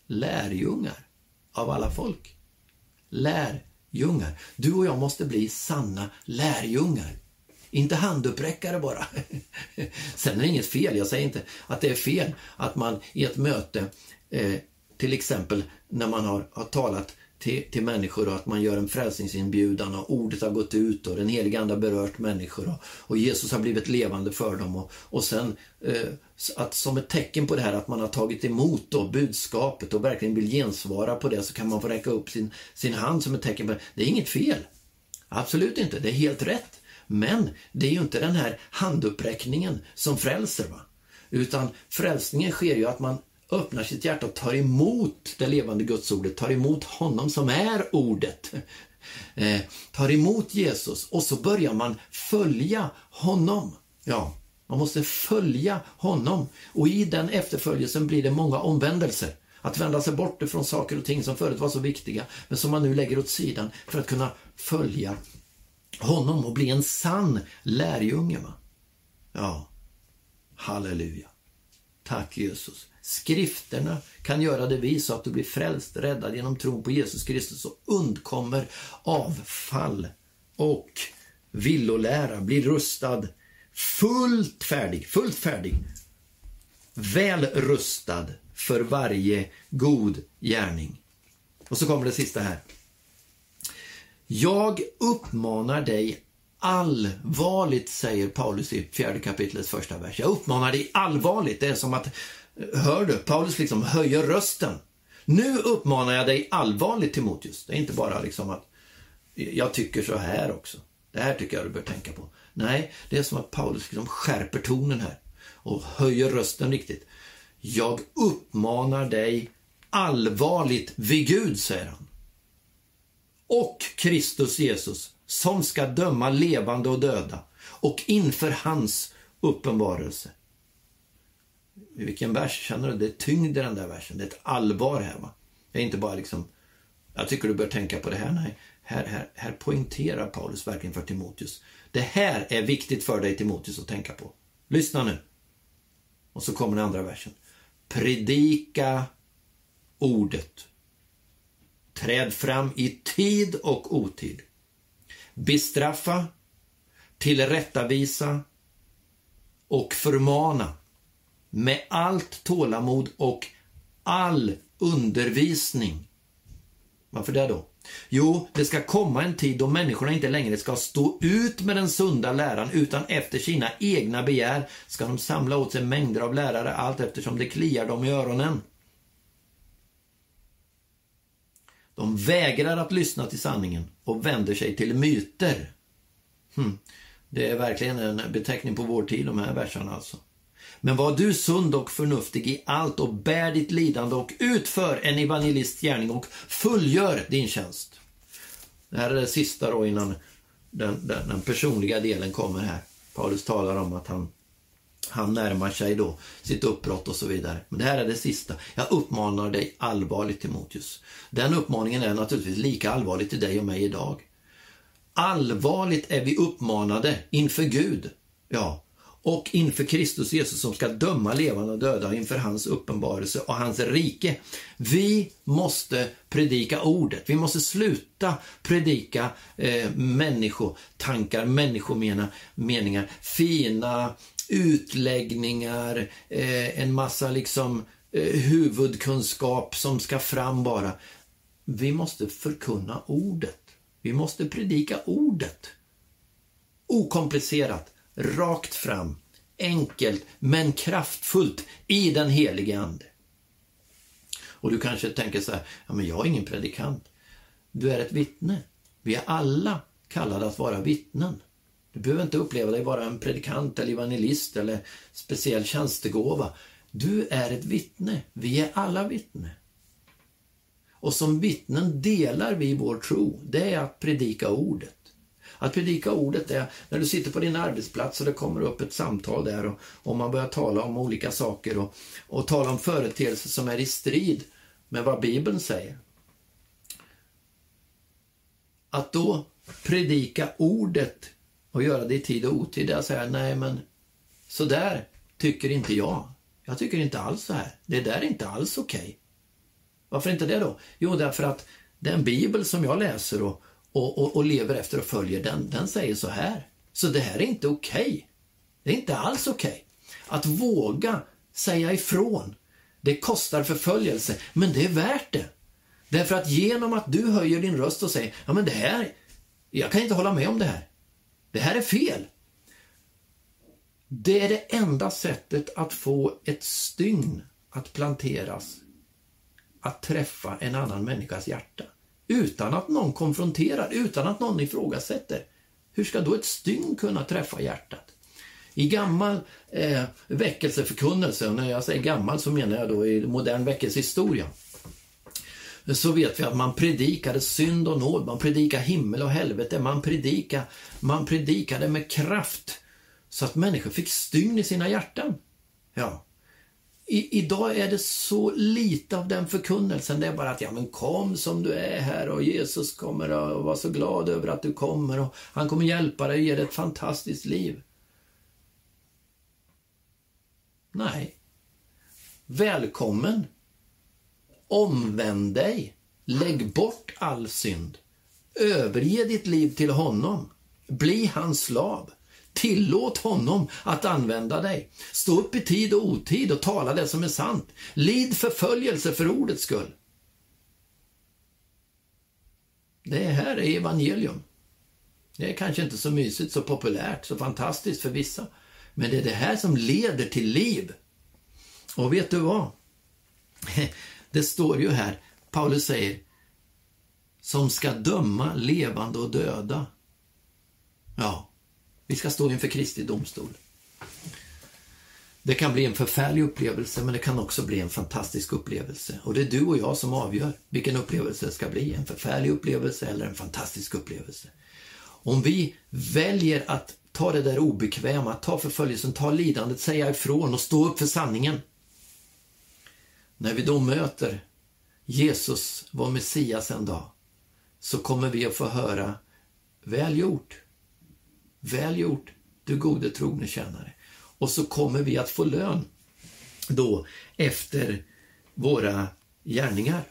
lärjungar av alla folk. Lärjungar. Du och jag måste bli sanna lärjungar. Inte handuppräckare bara. Sen är det inget fel, jag säger inte att det är fel att man i ett möte, eh, till exempel när man har, har talat till, till människor och att man gör en frälsningsinbjudan och ordet har gått ut och den heliga Ande har berört människor och, och, Jesus har blivit levande för dem och, och sen eh, att som ett tecken på det här att man har tagit emot då budskapet och verkligen vill gensvara på det så kan man få räcka upp sin, sin hand som ett tecken på det. Det är inget fel. Absolut inte, det är helt rätt. Men det är ju inte den här handuppräckningen som frälser. Va? Utan frälsningen sker ju att man öppnar sitt hjärta och tar emot det levande gudsordet, tar emot honom som är ordet. Eh, tar emot Jesus och så börjar man följa honom. Ja, man måste följa honom och i den efterföljelsen blir det många omvändelser. Att vända sig bort ifrån saker och ting som förut var så viktiga men som man nu lägger åt sidan för att kunna följa honom och bli en sann lärjunge. Va? Ja, halleluja. Tack Jesus. Skrifterna kan göra det vis så att du blir frälst, räddad genom tron på Jesus Kristus och undkommer avfall och villolära, blir rustad, fullt färdig, fullt färdig, väl rustad för varje god gärning. Och så kommer det sista här. Jag uppmanar dig allvarligt, säger Paulus i fjärde kapitlets första vers. Jag uppmanar dig allvarligt. Det är som att, hör du, Paulus liksom höjer rösten. Nu uppmanar jag dig allvarligt Timoteus. Det är inte bara liksom att jag tycker så här också. Det här tycker jag du bör tänka på. Nej, det är som att Paulus liksom skärper tonen här och höjer rösten riktigt. Jag uppmanar dig allvarligt vid Gud, säger han och Kristus Jesus som ska döma levande och döda och inför hans uppenbarelse. I vilken vers? Känner du? Det är tyngd i den där versen. Det är ett allvar här. Va? Det är inte bara liksom, jag tycker du bör tänka på det här. Nej, här, här, här poängterar Paulus verkligen för Timoteus. Det här är viktigt för dig Timoteus att tänka på. Lyssna nu. Och så kommer den andra versen. Predika ordet. Träd fram i tid och otid. Bestraffa, tillrättavisa och förmana med allt tålamod och all undervisning. Varför det då? Jo, det ska komma en tid då människorna inte längre ska stå ut med den sunda läran utan efter sina egna begär ska de samla åt sig mängder av lärare allt eftersom det kliar dem i öronen. De vägrar att lyssna till sanningen och vänder sig till myter. Hm. Det är verkligen en beteckning på vår tid, de här verserna alltså. Men var du sund och förnuftig i allt och bär ditt lidande och utför en evangelists gärning och fullgör din tjänst. Det här är det sista då innan den, den, den personliga delen kommer här. Paulus talar om att han, han närmar sig då sitt uppbrott och så vidare. Men det här är det sista. Jag uppmanar dig allvarligt Timoteus. Den uppmaningen är naturligtvis lika allvarlig till dig och mig idag. Allvarligt är vi uppmanade inför Gud. Ja, och inför Kristus Jesus som ska döma levande och döda inför hans uppenbarelse och hans rike. Vi måste predika ordet. Vi måste sluta predika eh, människotankar, människomeningar, fina utläggningar, eh, en massa liksom eh, huvudkunskap som ska fram bara. Vi måste förkunna ordet. Vi måste predika ordet. Okomplicerat rakt fram, enkelt men kraftfullt i den helige Ande. Och du kanske tänker så här, ja men jag är ingen predikant. Du är ett vittne. Vi är alla kallade att vara vittnen. Du behöver inte uppleva dig vara en predikant eller evangelist eller speciell tjänstegåva. Du är ett vittne. Vi är alla vittne. Och som vittnen delar vi vår tro. Det är att predika ordet. Att predika ordet är när du sitter på din arbetsplats och det kommer upp ett samtal där och, och man börjar tala om olika saker och, och tala om företeelser som är i strid med vad Bibeln säger. Att då predika ordet och göra det i tid och otid, är att säga nej men så där tycker inte jag. Jag tycker inte alls så här. Det där är inte alls okej. Okay. Varför inte det då? Jo, därför att den bibel som jag läser och, och, och, och, lever efter och följer den, den säger så här. Så det här är inte okej. Okay. Det är inte alls okej. Okay. Att våga säga ifrån, det kostar förföljelse, men det är värt det. Därför att genom att du höjer din röst och säger, ja men det här, jag kan inte hålla med om det här. Det här är fel. Det är det enda sättet att få ett stygn att planteras, att träffa en annan människas hjärta utan att någon konfronterar, utan att någon ifrågasätter. Hur ska då ett stygn kunna träffa hjärtat? I gammal eh, väckelseförkunnelse, och när jag säger gammal så menar jag då i modern väckelsehistoria, så vet vi att man predikade synd och nåd, man predikade himmel och helvete, man predikade, man predikade med kraft så att människor fick stygn i sina hjärtan. Ja, i, idag är det så lite av den förkunnelsen. Det är bara att ja, men kom som du är här och Jesus kommer att vara så glad över att du kommer och han kommer hjälpa dig och ge dig ett fantastiskt liv. Nej. Välkommen. Omvänd dig. Lägg bort all synd. Överge ditt liv till honom. Bli hans slav. Tillåt honom att använda dig. Stå upp i tid och otid och tala det som är sant. Lid förföljelse för ordets skull. Det här är evangelium. Det är kanske inte så mysigt, så populärt, så fantastiskt för vissa. Men det är det här som leder till liv. Och vet du vad? Det står ju här, Paulus säger, som ska döma levande och döda. Ja, vi ska stå inför Kristi domstol. Det kan bli en förfärlig upplevelse, men det kan också bli en fantastisk upplevelse. Och det är du och jag som avgör vilken upplevelse det ska bli. En förfärlig upplevelse eller en fantastisk upplevelse. Om vi väljer att ta det där obekväma, ta förföljelsen, ta lidandet, säga ifrån och stå upp för sanningen. När vi då möter Jesus, vår Messias, en dag, så kommer vi att få höra Väl gjort, Väl gjort, du gode trogne tjänare. Och så kommer vi att få lön då efter våra gärningar.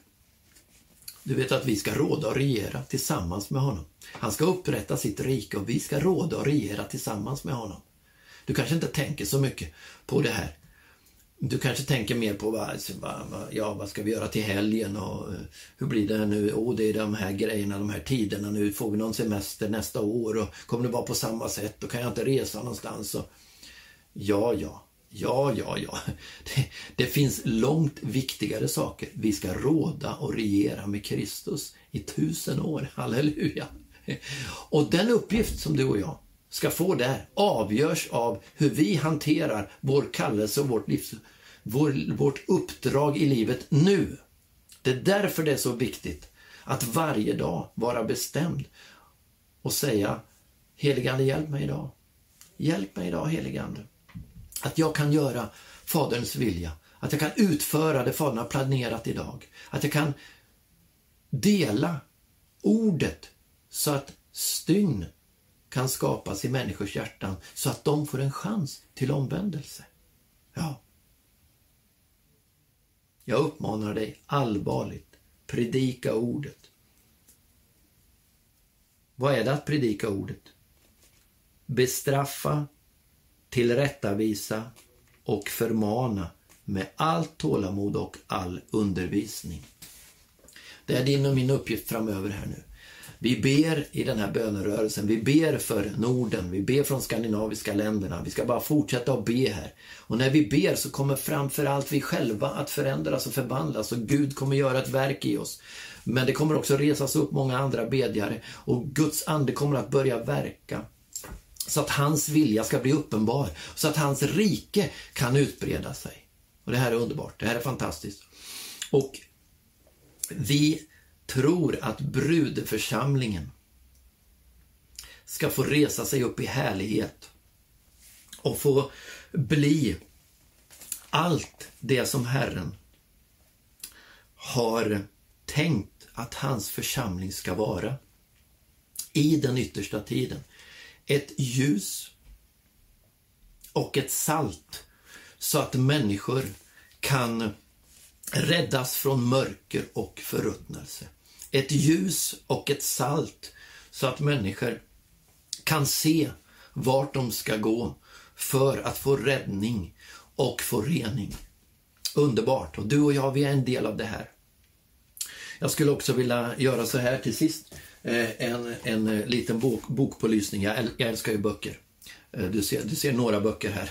Du vet att vi ska råda och regera tillsammans med honom. Han ska upprätta sitt rike och vi ska råda och regera tillsammans med honom. Du kanske inte tänker så mycket på det här. Du kanske tänker mer på alltså, vad, ja, vad ska vi göra till helgen och eh, hur blir det nu? Oh, det är de här grejerna, de här tiderna nu. Får vi någon semester nästa år och kommer det vara på samma sätt? Då kan jag inte resa någonstans. Och... Ja, ja, ja, ja, ja. Det, det finns långt viktigare saker. Vi ska råda och regera med Kristus i tusen år. Halleluja! Och den uppgift som du och jag ska få där avgörs av hur vi hanterar vår kallelse och vårt, livs, vår, vårt uppdrag i livet nu. Det är därför det är så viktigt att varje dag vara bestämd och säga Heligande, hjälp mig idag. Hjälp mig idag, heligande. Att jag kan göra Faderns vilja. Att jag kan utföra det Fadern har planerat idag. Att jag kan dela ordet så att stygn kan skapas i människors hjärtan så att de får en chans till omvändelse. Ja. Jag uppmanar dig allvarligt, predika ordet. Vad är det att predika ordet? Bestraffa, tillrättavisa och förmana med allt tålamod och all undervisning. Det är din och min uppgift framöver här nu. Vi ber i den här bönerörelsen, vi ber för Norden, vi ber från skandinaviska länderna. Vi ska bara fortsätta att be här. Och när vi ber så kommer framförallt vi själva att förändras och förvandlas och Gud kommer göra ett verk i oss. Men det kommer också resas upp många andra bedjare och Guds ande kommer att börja verka så att hans vilja ska bli uppenbar, så att hans rike kan utbreda sig. Och Det här är underbart, det här är fantastiskt. Och vi tror att brudförsamlingen ska få resa sig upp i härlighet och få bli allt det som Herren har tänkt att hans församling ska vara i den yttersta tiden. Ett ljus och ett salt så att människor kan räddas från mörker och förruttnelse. Ett ljus och ett salt så att människor kan se vart de ska gå för att få räddning och få rening. Underbart! Och du och jag, vi är en del av det här. Jag skulle också vilja göra så här till sist. Eh, en, en eh, liten bok, bokpålysning. Jag älskar ju böcker. Eh, du ser, du ser några böcker här,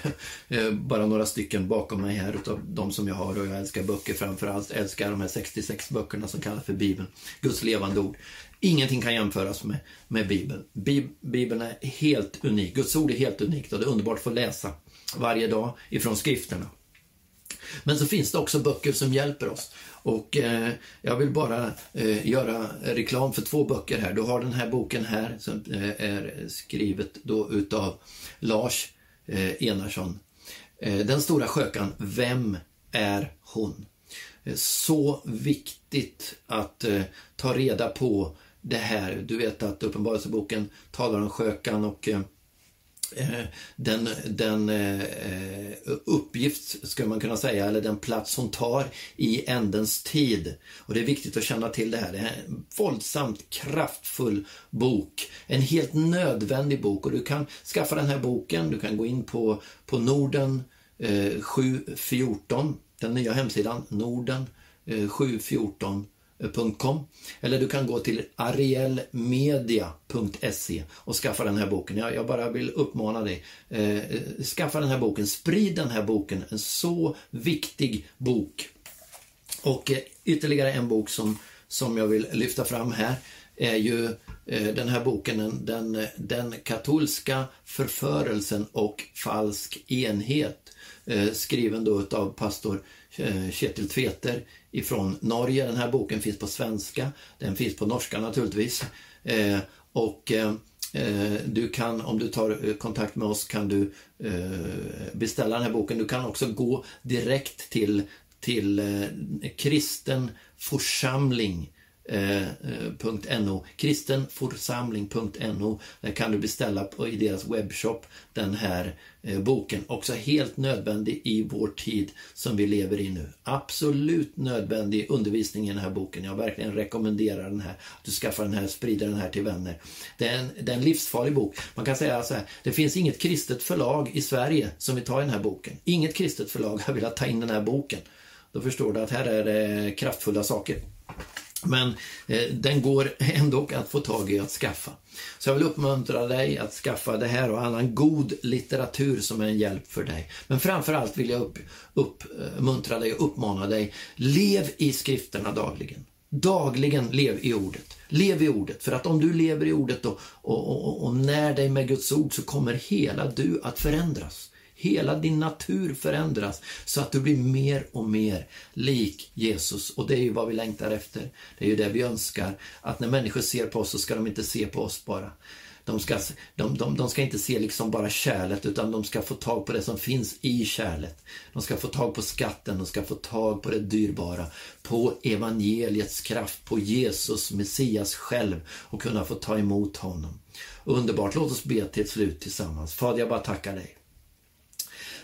eh, bara några stycken bakom mig här utav de som jag har och jag älskar böcker framförallt. Jag älskar de här 66 böckerna som kallas för Bibeln, Guds levande ord. Ingenting kan jämföras med, med Bibeln. Bibeln är helt unik, Guds ord är helt unikt och det är underbart att få läsa varje dag ifrån skrifterna. Men så finns det också böcker som hjälper oss. Och eh, jag vill bara eh, göra reklam för två böcker här. Du har den här boken här som eh, är skrivet då utav Lars eh, Enarsson. Eh, den stora skökan, Vem är hon? Eh, så viktigt att eh, ta reda på det här. Du vet att Uppenbarelseboken talar om skökan och Eh, Eh, den, den eh, uppgift, skulle man kunna säga, eller den plats hon tar i ändens tid. Och det är viktigt att känna till det här. Det är en våldsamt kraftfull bok. En helt nödvändig bok och du kan skaffa den här boken. Du kan gå in på, på Norden eh, 714, den nya hemsidan, Norden eh, 714 Com. Eller du kan gå till arielmedia.se och skaffa den här boken. Jag, jag bara vill uppmana dig. Eh, skaffa den här boken, sprid den här boken. En så viktig bok. Och eh, ytterligare en bok som, som jag vill lyfta fram här är ju Eh, den här boken, den, den, den katolska förförelsen och falsk enhet. Eh, skriven då av pastor eh, Kjetil Tveter ifrån Norge. Den här boken finns på svenska, den finns på norska naturligtvis. Och du kan, om du tar kontakt med oss, kan du beställa den här boken. Du kan också gå direkt till, till kristen församling Eh, eh, kristenforsamling.no kristenforsamling.no Där kan du beställa på, i deras webbshop den här eh, boken. Också helt nödvändig i vår tid som vi lever i nu. Absolut nödvändig undervisning i den här boken. Jag verkligen rekommenderar den här. Att du skaffar den här, sprider den här till vänner. Det är en, det är en livsfarlig bok. Man kan säga så här, det finns inget kristet förlag i Sverige som vill ta den här boken. Inget kristet förlag har velat ta in den här boken. Då förstår du att här är det kraftfulla saker. Men eh, den går ändå att få tag i att skaffa. Så jag vill uppmuntra dig att skaffa det här och annan god litteratur som är en hjälp för dig. Men framförallt vill jag upp, eh, uppmuntra dig och uppmana dig. Lev i skrifterna dagligen. Dagligen lev i ordet. Lev i ordet, för att om du lever i ordet och, och, och, och när dig med Guds ord så kommer hela du att förändras. Hela din natur förändras så att du blir mer och mer lik Jesus. Och det är ju vad vi längtar efter. Det är ju det vi önskar. Att när människor ser på oss så ska de inte se på oss bara. De ska, de, de, de ska inte se liksom bara kärlet utan de ska få tag på det som finns i kärlet. De ska få tag på skatten, de ska få tag på det dyrbara, på evangeliets kraft, på Jesus, Messias själv och kunna få ta emot honom. Underbart, låt oss be till ett slut tillsammans. Fader, jag bara tackar dig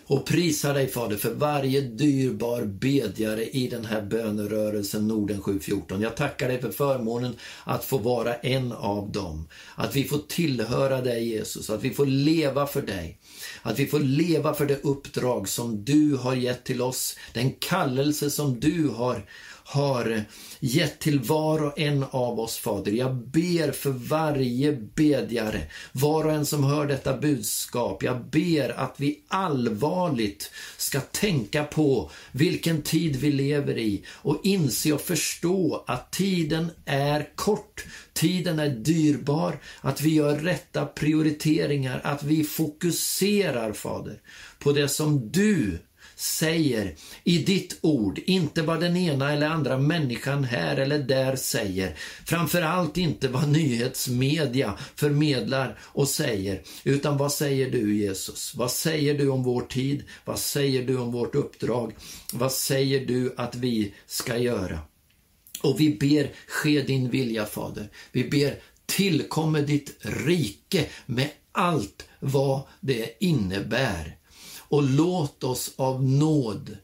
och prisar dig Fader för varje dyrbar bedjare i den här bönerörelsen Norden 714. Jag tackar dig för förmånen att få vara en av dem. Att vi får tillhöra dig Jesus, att vi får leva för dig. Att vi får leva för det uppdrag som du har gett till oss, den kallelse som du har har gett till var och en av oss, Fader. Jag ber för varje bedjare, var och en som hör detta budskap. Jag ber att vi allvarligt ska tänka på vilken tid vi lever i och inse och förstå att tiden är kort. Tiden är dyrbar, att vi gör rätta prioriteringar, att vi fokuserar, Fader, på det som du säger i ditt ord, inte vad den ena eller andra människan här eller där säger. Framförallt inte vad nyhetsmedia förmedlar och säger, utan vad säger du Jesus? Vad säger du om vår tid? Vad säger du om vårt uppdrag? Vad säger du att vi ska göra? Och vi ber, ske din vilja Fader. Vi ber, tillkommer ditt rike med allt vad det innebär. Och låt oss av nåd,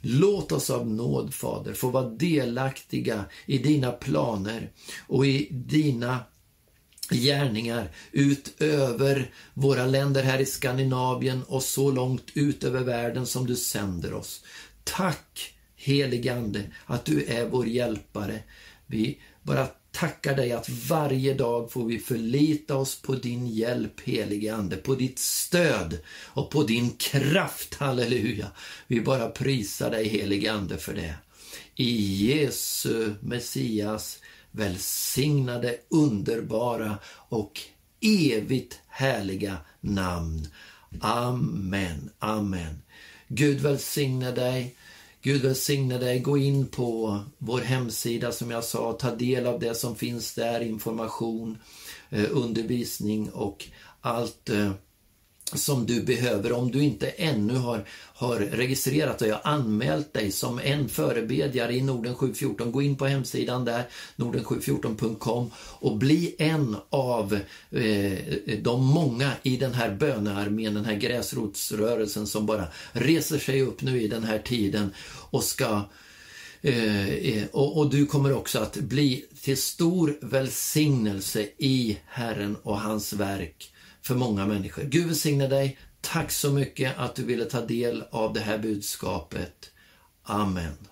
låt oss av nåd, Fader, få vara delaktiga i dina planer och i dina gärningar utöver våra länder här i Skandinavien och så långt ut över världen som du sänder oss. Tack heligande att du är vår hjälpare. Vi bara tackar dig att varje dag får vi förlita oss på din hjälp, helige Ande, på ditt stöd och på din kraft, halleluja. Vi bara prisar dig, helige Ande, för det. I Jesu, Messias, välsignade, underbara och evigt härliga namn. Amen, amen. Gud välsigne dig. Gud välsigne dig. Gå in på vår hemsida som jag sa. Ta del av det som finns där. Information, eh, undervisning och allt eh, som du behöver. Om du inte ännu har, har registrerat dig och anmält dig som en förebedjare i Norden 714, gå in på hemsidan där, norden714.com och bli en av eh, de många i den här bönearmén, den här gräsrotsrörelsen som bara reser sig upp nu i den här tiden och ska eh, eh och, och du kommer också att bli till stor välsignelse i Herren och hans verk för många människor. Gud välsigne dig. Tack så mycket att du ville ta del av det här budskapet. Amen.